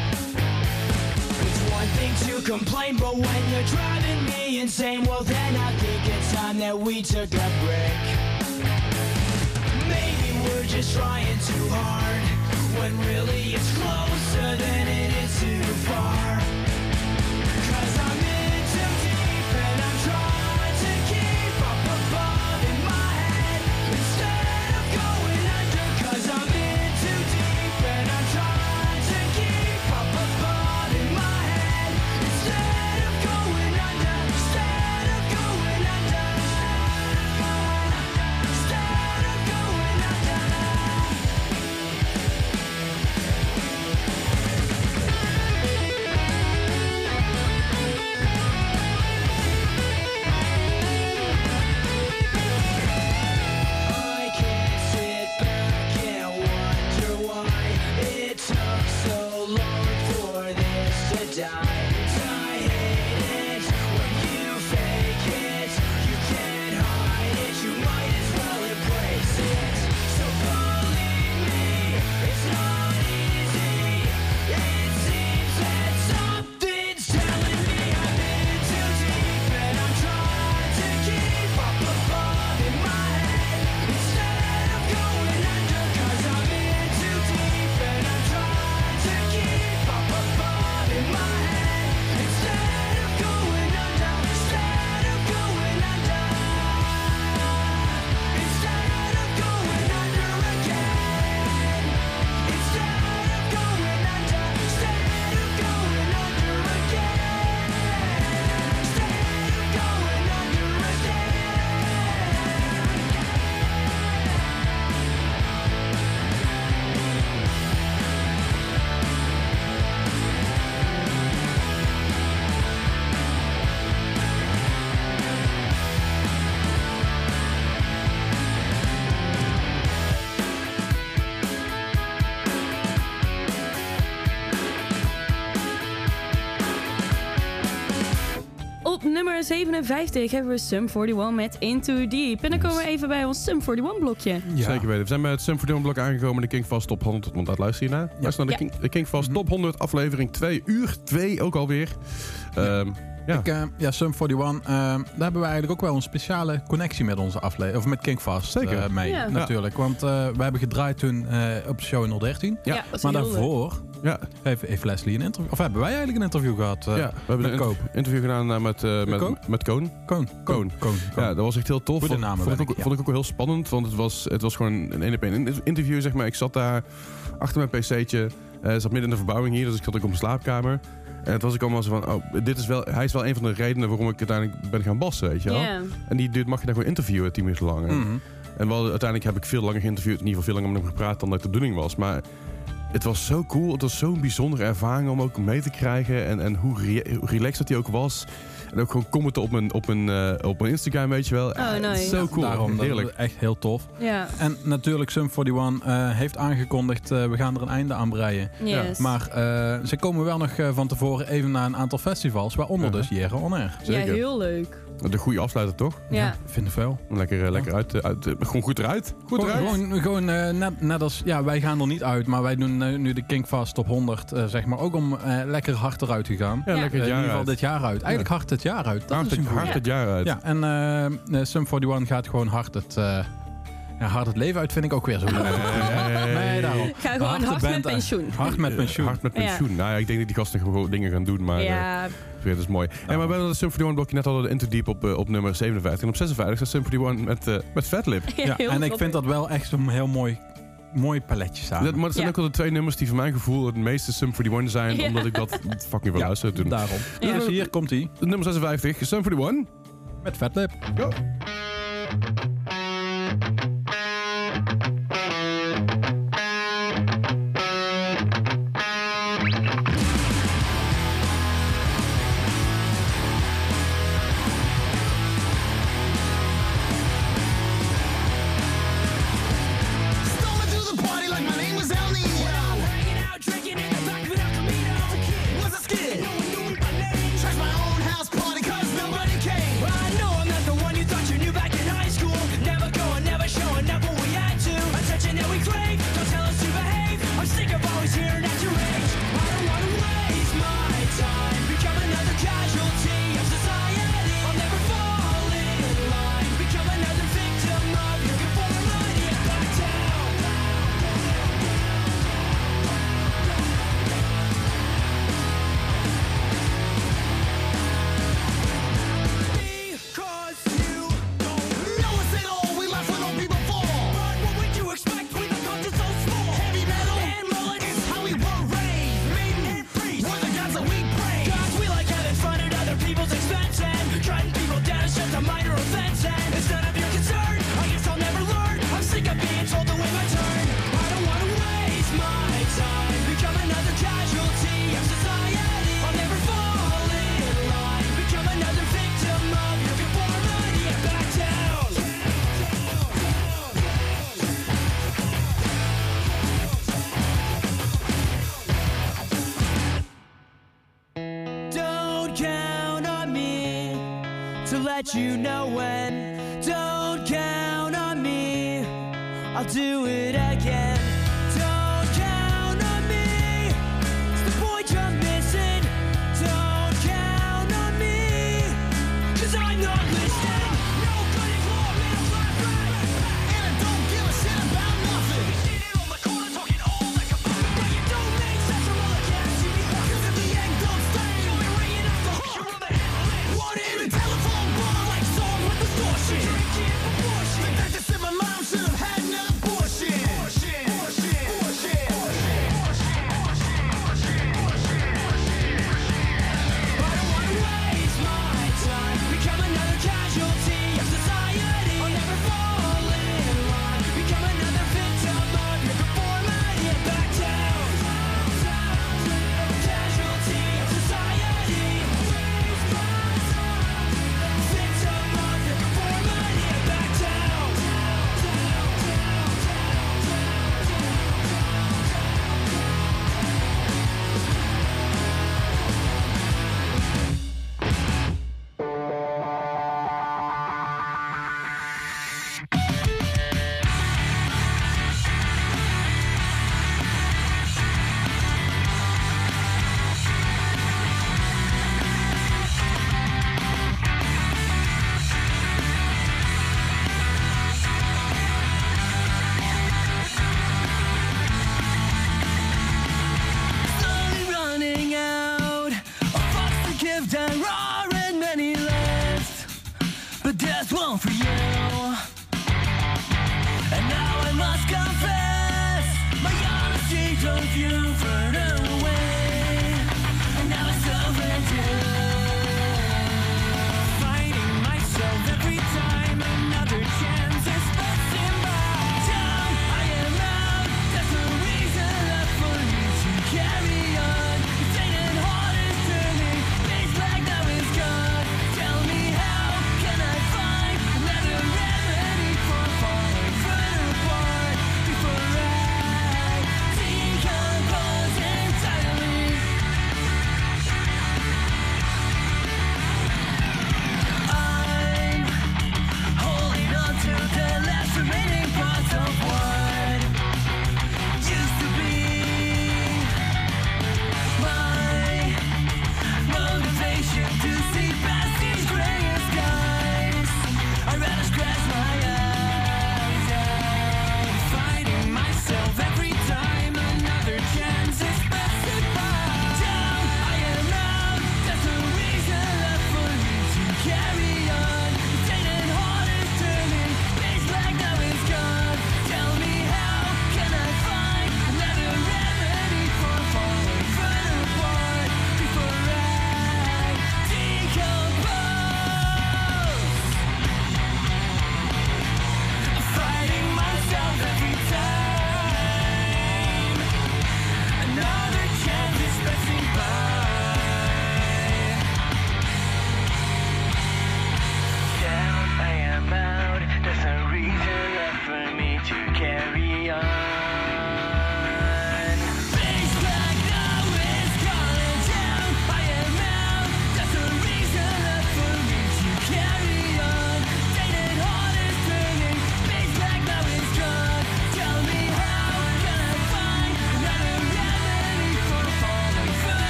It's one thing to complain, but when you're driving me insane, well then I think it's time that we took a break. Maybe we're just trying too hard, when really it's closer than it is too far. 57 hebben we Sum 41 met Into Deep. En dan komen we even bij ons Sum 41 blokje. Zeker weten. We zijn bij het Symphony blok aangekomen. De Kingfast top 100. Want dat luister je naar. Luister naar de, Ja. King, de Kingfast top 100 aflevering 2 uur 2 ook alweer. Ehm, ja. Ik, eh, ja, Sum 41, eh, daar hebben we eigenlijk ook wel een speciale connectie met onze aflevering. Of met Kingfast Zeker. eh, mee, Ja. natuurlijk. Want eh, we hebben gedraaid toen eh, op de show in 013. Ja. dat is Maar heel leuk. daarvoor Ja. heeft, heeft Leslie een interview... Of hebben wij eigenlijk een interview gehad? eh, ja, we hebben met een Koop. interview gedaan met, eh, met, met Koon. Koon. Koon. Koon. Koon. Ja, dat was echt heel tof. Goede Vond- namen vond, ik ook, ik, ja. vond ik ook wel heel spannend. Want het was, het was gewoon een één op één interview. Zeg maar. Ik zat daar achter mijn pc'tje. eh zat midden in de verbouwing hier. Dus ik zat ook op mijn slaapkamer. En het was ik allemaal zo van... Oh, dit is wel, hij is wel een van de redenen waarom ik uiteindelijk ben gaan bassen. Weet je wel? En die dude mag je dan gewoon interviewen, tien minuten lang. En- Mhm. En wel, uiteindelijk heb ik veel langer geïnterviewd. In ieder geval veel langer met hem gepraat dan dat de bedoeling was. Maar het was zo cool. Het was zo'n bijzondere ervaring om ook mee te krijgen. En, en hoe, re- hoe relaxed dat hij ook was. En ook gewoon commenten op mijn, op mijn, eh, op mijn Instagram, weet je wel. Oh, Eh, nice. Zo cool. Daarom, dat Heerlijk. is echt heel tof. Ja. En natuurlijk, Sum 41 eh, heeft aangekondigd, eh, we gaan er een einde aan breien. Yes. Maar eh, ze komen wel nog eh, van tevoren even naar een aantal festivals, waaronder Ja. dus Jere On Air. ja, zeker. heel leuk. De goede afsluiter, toch? Ja. vind ik wel. Lekker, lekker uit, uit Gewoon goed eruit. Goed Gewoon, eruit. gewoon, gewoon, eh, net, net als, ja, wij gaan er niet uit, maar wij doen nu de Kingfast top 100, eh, zeg maar, ook om eh, lekker hard eruit te gaan. Ja, Ja. lekker in ieder geval uit. dit jaar uit. Eigenlijk hard het jaar uit. Dat Hard is een het- goeie. hard het jaar uit. Ja, en eh, eh, Sum 41 gaat gewoon hard het, eh, ja, hard het leven uit, vind ik ook weer zo leuk. Nee, daarom. Ga gewoon Hard met pensioen. Hard met pensioen. Hard met Ja. pensioen. Nou ja, ik denk dat die gasten gewoon dingen gaan doen. Maar Ja, dat is mooi. Hey, maar we hebben de Symphony One blokje net al de Into Deep op, op nummer 57. En op 56 staat Symphony One met, met Fatlip. Ja, en ik vind dat wel echt zo'n heel mooi, mooi paletje samen. Dat, maar dat zijn Ja. ook wel de twee nummers die voor mijn gevoel het meeste Symphony One zijn. Ja. Omdat ik dat fucking veel luister toen. Daarom. Ja. Dus hier komt hij Nummer 56, Symphony One. met Fatlip. Go. let you know when. Don't count on me, I'll do it.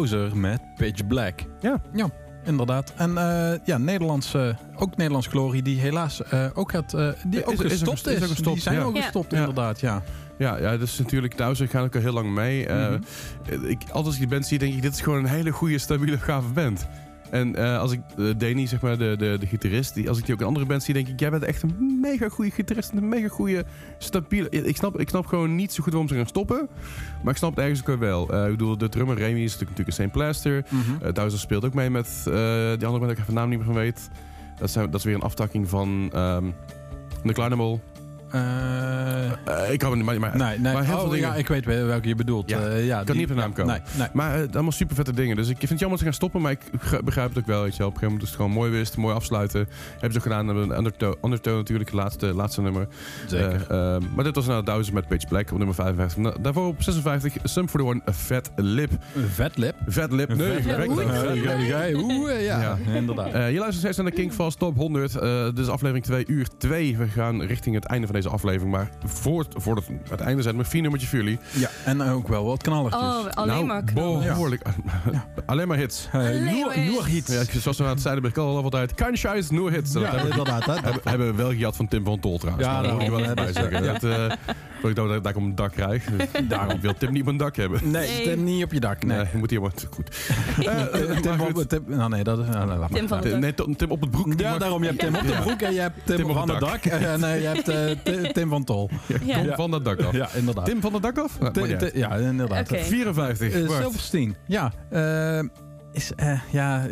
Dowser met Pitch Black. Ja. Ja, inderdaad. En eh, ja, Nederlands, ook Nederlands Glory, die helaas eh, ook, het, eh, die Is- ook is gestopt gest- is. is ook gestopt, die zijn ja. ook Ja. gestopt, Ja. inderdaad, ja. Ja, ja, dat is natuurlijk Dowser gaan ook al heel lang mee. Eh, Mhm. ik, altijd als ik die band zie, denk ik, dit is gewoon een hele goede, stabiele, gave band. En eh, als ik uh, Danny, zeg maar, de, de, de gitarist, die, als ik die ook in andere bands zie, denk ik, jij bent echt een mega goede gitarist en een mega goede, stabiele... Ik snap, ik snap gewoon niet zo goed waarom ze gaan stoppen, maar ik snap het ergens ook wel. Eh, ik bedoel, de drummer Remy is natuurlijk een St. Plaster. Uh, Dowser speelt ook mee met eh, die andere band, waar ik even de naam niet meer van weet. Dat, zijn, dat is weer een aftakking van ehm The Climbable. Eh, ik hou het niet, maar, maar, nee, nee. maar heel oh, veel dingen. ja, ik weet wel welke je bedoelt. Ja, ja, ik kan niet op de naam komen. Nee, nee. Maar eh, allemaal super vette dingen. Dus ik vind het jammer dat ze gaan stoppen, maar ik begrijp het ook wel. Weet je. Op een gegeven moment is het gewoon mooi wist, mooi afsluiten. Hebben ze ook gedaan. Hebben een undertone, undertone natuurlijk, het laatste, laatste nummer. Zeker. Eh, eh, maar dit was nou 1000 met Pitch Black op nummer 55. Na- Daarvoor op 56, Sum for the One, a Fat Lip. Vet lip. Vet Lip, nee. Oei, ja, inderdaad. Je luistert steeds naar de Kingfast Top 100. Eh dit is aflevering 2 uur 2. We gaan richting het einde van deze aflevering. Maar voor, voordat we het einde zijn, nog vier nummertje voor jullie. Ja, en ook wel wat knallertjes. Oh, alleen nou, maar knallen. behoorlijk. <laughs> Alleen maar hits. Noor- maar hits. Ja, zoals we aan het zeiden bij Call altijd. Kind Shies, no hits. Dat Ja, hebben, inderdaad. Hè? hebben, hebben we wel gejat van Tim van Tol trouwens. Ja, dat moet ik wel daarom, even bij zeggen. dus, Dat, eh, Voor ik dat, dat ik om een dak krijg. <laughs> Daarom wil Tim niet op een dak hebben. Nee, Nee. stem niet op je dak. Nee. Nee, moet hij maar goed. <laughs> Eh, eh, Tim, maar op, goed. Tim, nou nee, dat is... nou, nee, laat maar. Tim van het Nee, Tim Tim op het broek. Ja, daarom. Je hebt Tim op de broek en je hebt Tim, Tim op van het het dak. En eh, je hebt eh, <laughs> Tim van Tol. Ja. Kom van dat dak af. Ja, inderdaad. Tim van het dak af? Ja, inderdaad. Oké. 54. Eh. Silverstein. Ja, eh, is, eh, ja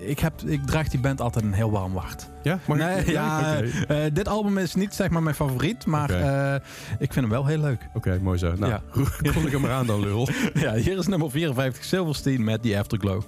ik, heb, ik draag die band altijd een heel warm hart. Ja? Nee, ja, eh, dit album is niet zeg maar mijn favoriet, maar eh, ik vind hem wel heel leuk. Oké, mooi zo. Nou, Ja. <laughs> kom ik hem maar aan dan, lul. <laughs> Ja, hier is nummer 54, Silverstein met The Afterglow.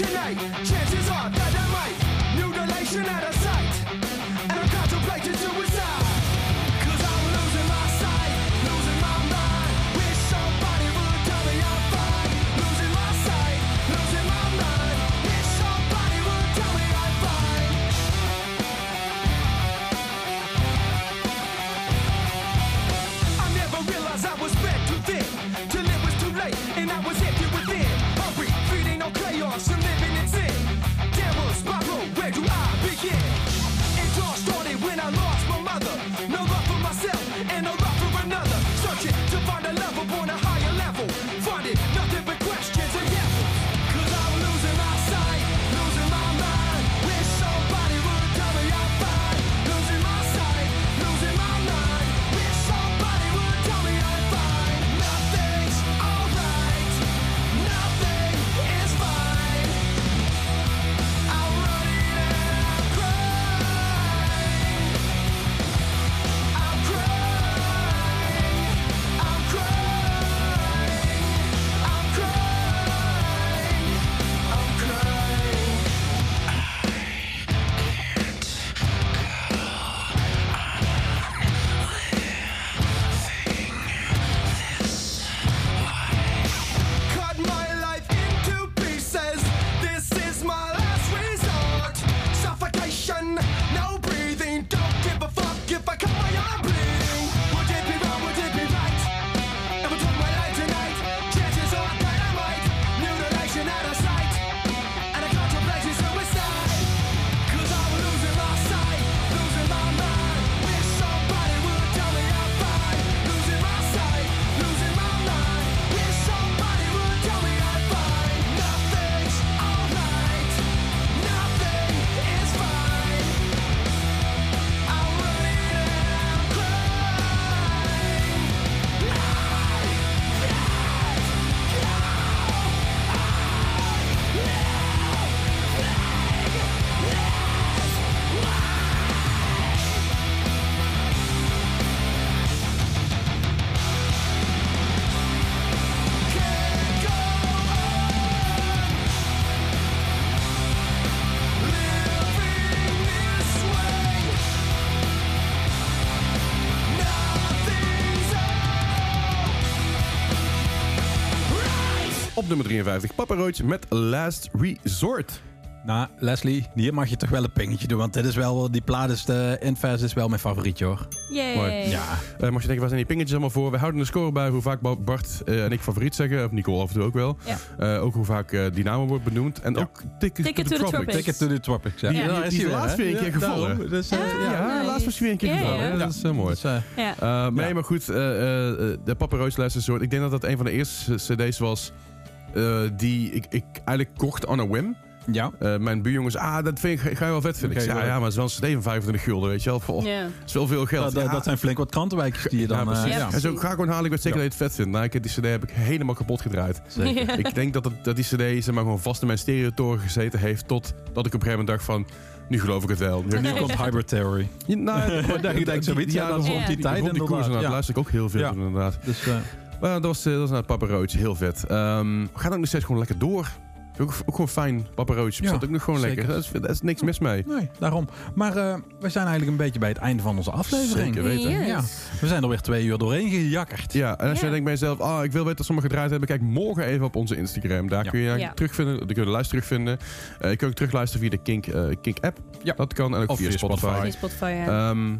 Tonight, chances are that I might. Mutilation at of nummer 53, Papa Roach met Last Resort. Nou, Leslie, hier mag je toch wel een pingetje doen. Want dit is wel, die plaat is de Infest is wel mijn favorietje hoor. Yay. Mooi. Ja. Eh, mocht je denken, waar zijn die pingetjes allemaal voor? We houden een score bij hoe vaak Ba- Bart eh, en ik favoriet zeggen. Of Nicole af en toe ook wel. Ja. Eh, ook hoe vaak eh, die naam wordt benoemd. En ook Ticket, Ticket to the to the Tropics. Tropics. Ticket to the Tropics. Ja, Die- is laatst weer een keer gevallen. Dus, eh, Ah, ja. Ja, nice. laatst was weer een keer Ja, gevallen. ja. Dat is eh, mooi. Dus, eh, Ja. Eh, nee, Ja. maar goed, eh, eh, de Papa Roach Last Resort. Ik denk dat dat een van de eerste cd's was eh, die ik, ik eigenlijk kocht on a whim. ja. Eh, mijn buurjongens, ah, dat vind ik, ga je wel vet vinden. Ik Oké, zei, ja, wel. ja, maar het is wel een cd van 25 gulden, weet je wel. Ja. Dat is wel veel geld. Dat, dat- Ja. dat zijn flink wat krantenwijkjes die je dan... ja, eh, precies. Ja. En zo ga ik gewoon halen. Ik weet zeker Ja. dat je het vet vindt. Nou, ik heb die cd heb ik helemaal kapot gedraaid. Zeker. <laughs> ik denk dat, het, dat die cd zeg maar, gewoon vast in mijn stereotoren gezeten heeft. Tot dat ik op een gegeven moment dacht van... Nu geloof ik het wel. Nu, Nu komt Hybrid Theory. Ja, nou, <laughs> ik denk zoiets, ja, dat rond die tijd rond die koers inderdaad, ja. luister ik ook heel veel Ja. van, inderdaad. Dus eh, Maar dat was, eh, dat was nou het Papa Roach. Heel vet. Ehm, we gaan ook nog steeds gewoon lekker door. Ook, ook gewoon fijn, Papa Roach. Ja, ook nog gewoon zeker. lekker. Daar is, daar is niks mis mee. nee, daarom. Maar eh, we zijn eigenlijk een beetje bij het einde van onze aflevering. Zeker weten. Yes. Ja. We zijn er weer twee uur doorheen gejakkerd. Ja, en als Ja. jij denkt bij jezelf, ah, ik wil weten dat ze me gedraaid hebben, kijk morgen even op onze Instagram. Daar Ja. kun je terugvinden, daar kun je de lijst terugvinden. Eh je kunt ook terugluisteren via de Kink, eh, Kink app. Ja. Dat kan. En ook Of via via Spotify. Spotify. Die Spotify, ja. Ehm,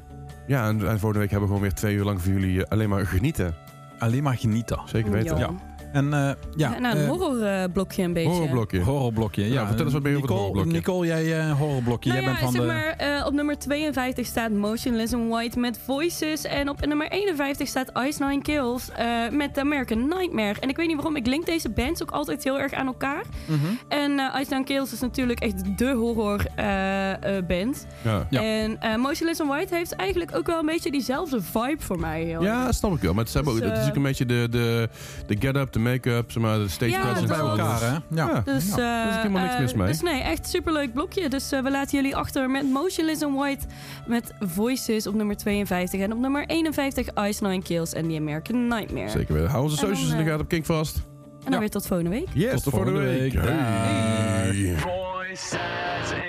ja, en, en volgende week hebben we gewoon weer twee uur lang voor jullie eh, alleen maar genieten. Alleen maar genieten. Zeker weten. Ja. En eh, ja, nou, een eh, horrorblokje een beetje. Horrorblokje. horrorblokje. Ja, Ja, vertel eens wat meer over het Nicole, horrorblokje. Nicole, jij eh, horrorblokje. Nou jij ja, bent van zeg de... maar, eh, op nummer 52 staat Motionless in White met Voices. En op nummer 51 staat Ice Nine Kills eh, met The American Nightmare. En ik weet niet waarom, ik link deze bands ook altijd heel erg aan elkaar. Mhm. En eh, Ice Nine Kills is natuurlijk echt de horror eh, eh, band. Ja. Ja. En eh, Motionless in White heeft eigenlijk ook wel een beetje diezelfde vibe voor mij. Heel Ja, snap ik wel. Maar het, zijn ook, Dus, het is ook eh, een beetje de, de, de get-up, de make-up, zeg maar, de stage Ja, presence. bij elkaar, hè? Ja. Ja. Dus, Ja, eh, helemaal niks eh, mis mee. Dus nee, echt superleuk blokje. Dus eh, we laten jullie achter met Motionless in White met Voices op nummer 52. En op nummer 51 Ice Nine Kills en The American Nightmare. Zeker weten. Hou onze socials in de eh, gaten op Kink vast. En dan Ja. weer tot volgende week. Yes, Tot tot volgende volgende week. week. Hey. Voices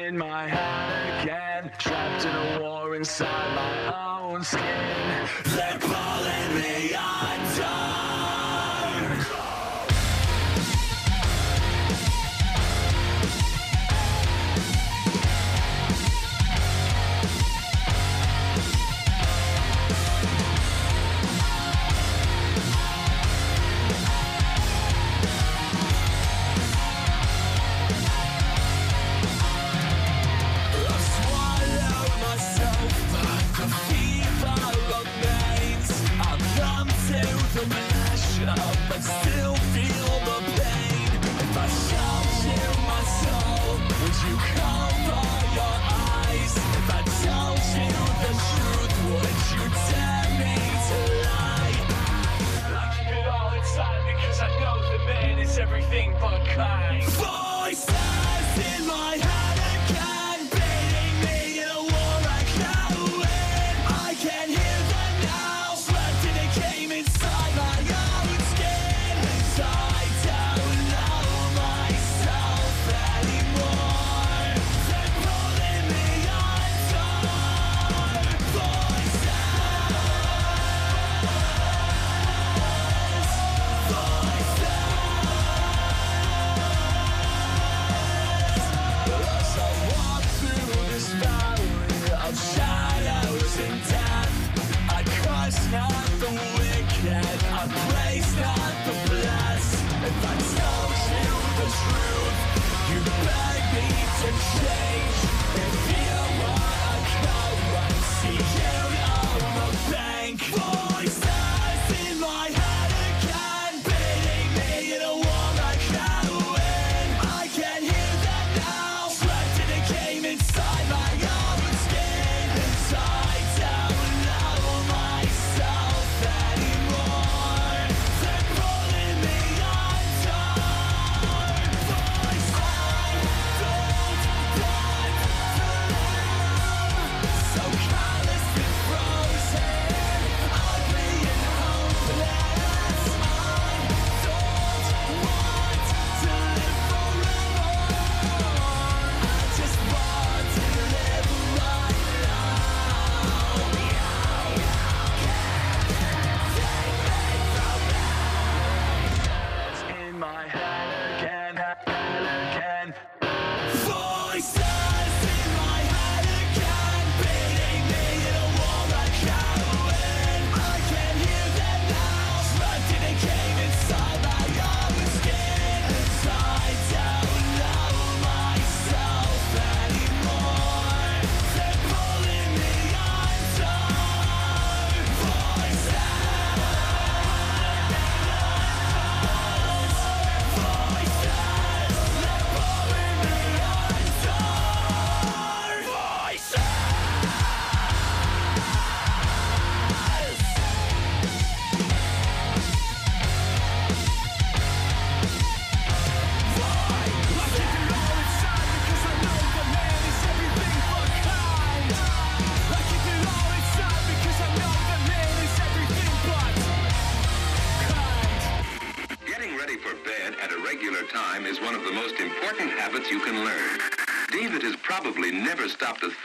in my head again, trapped in a war inside my own skin.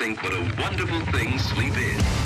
Think what a wonderful thing sleep is.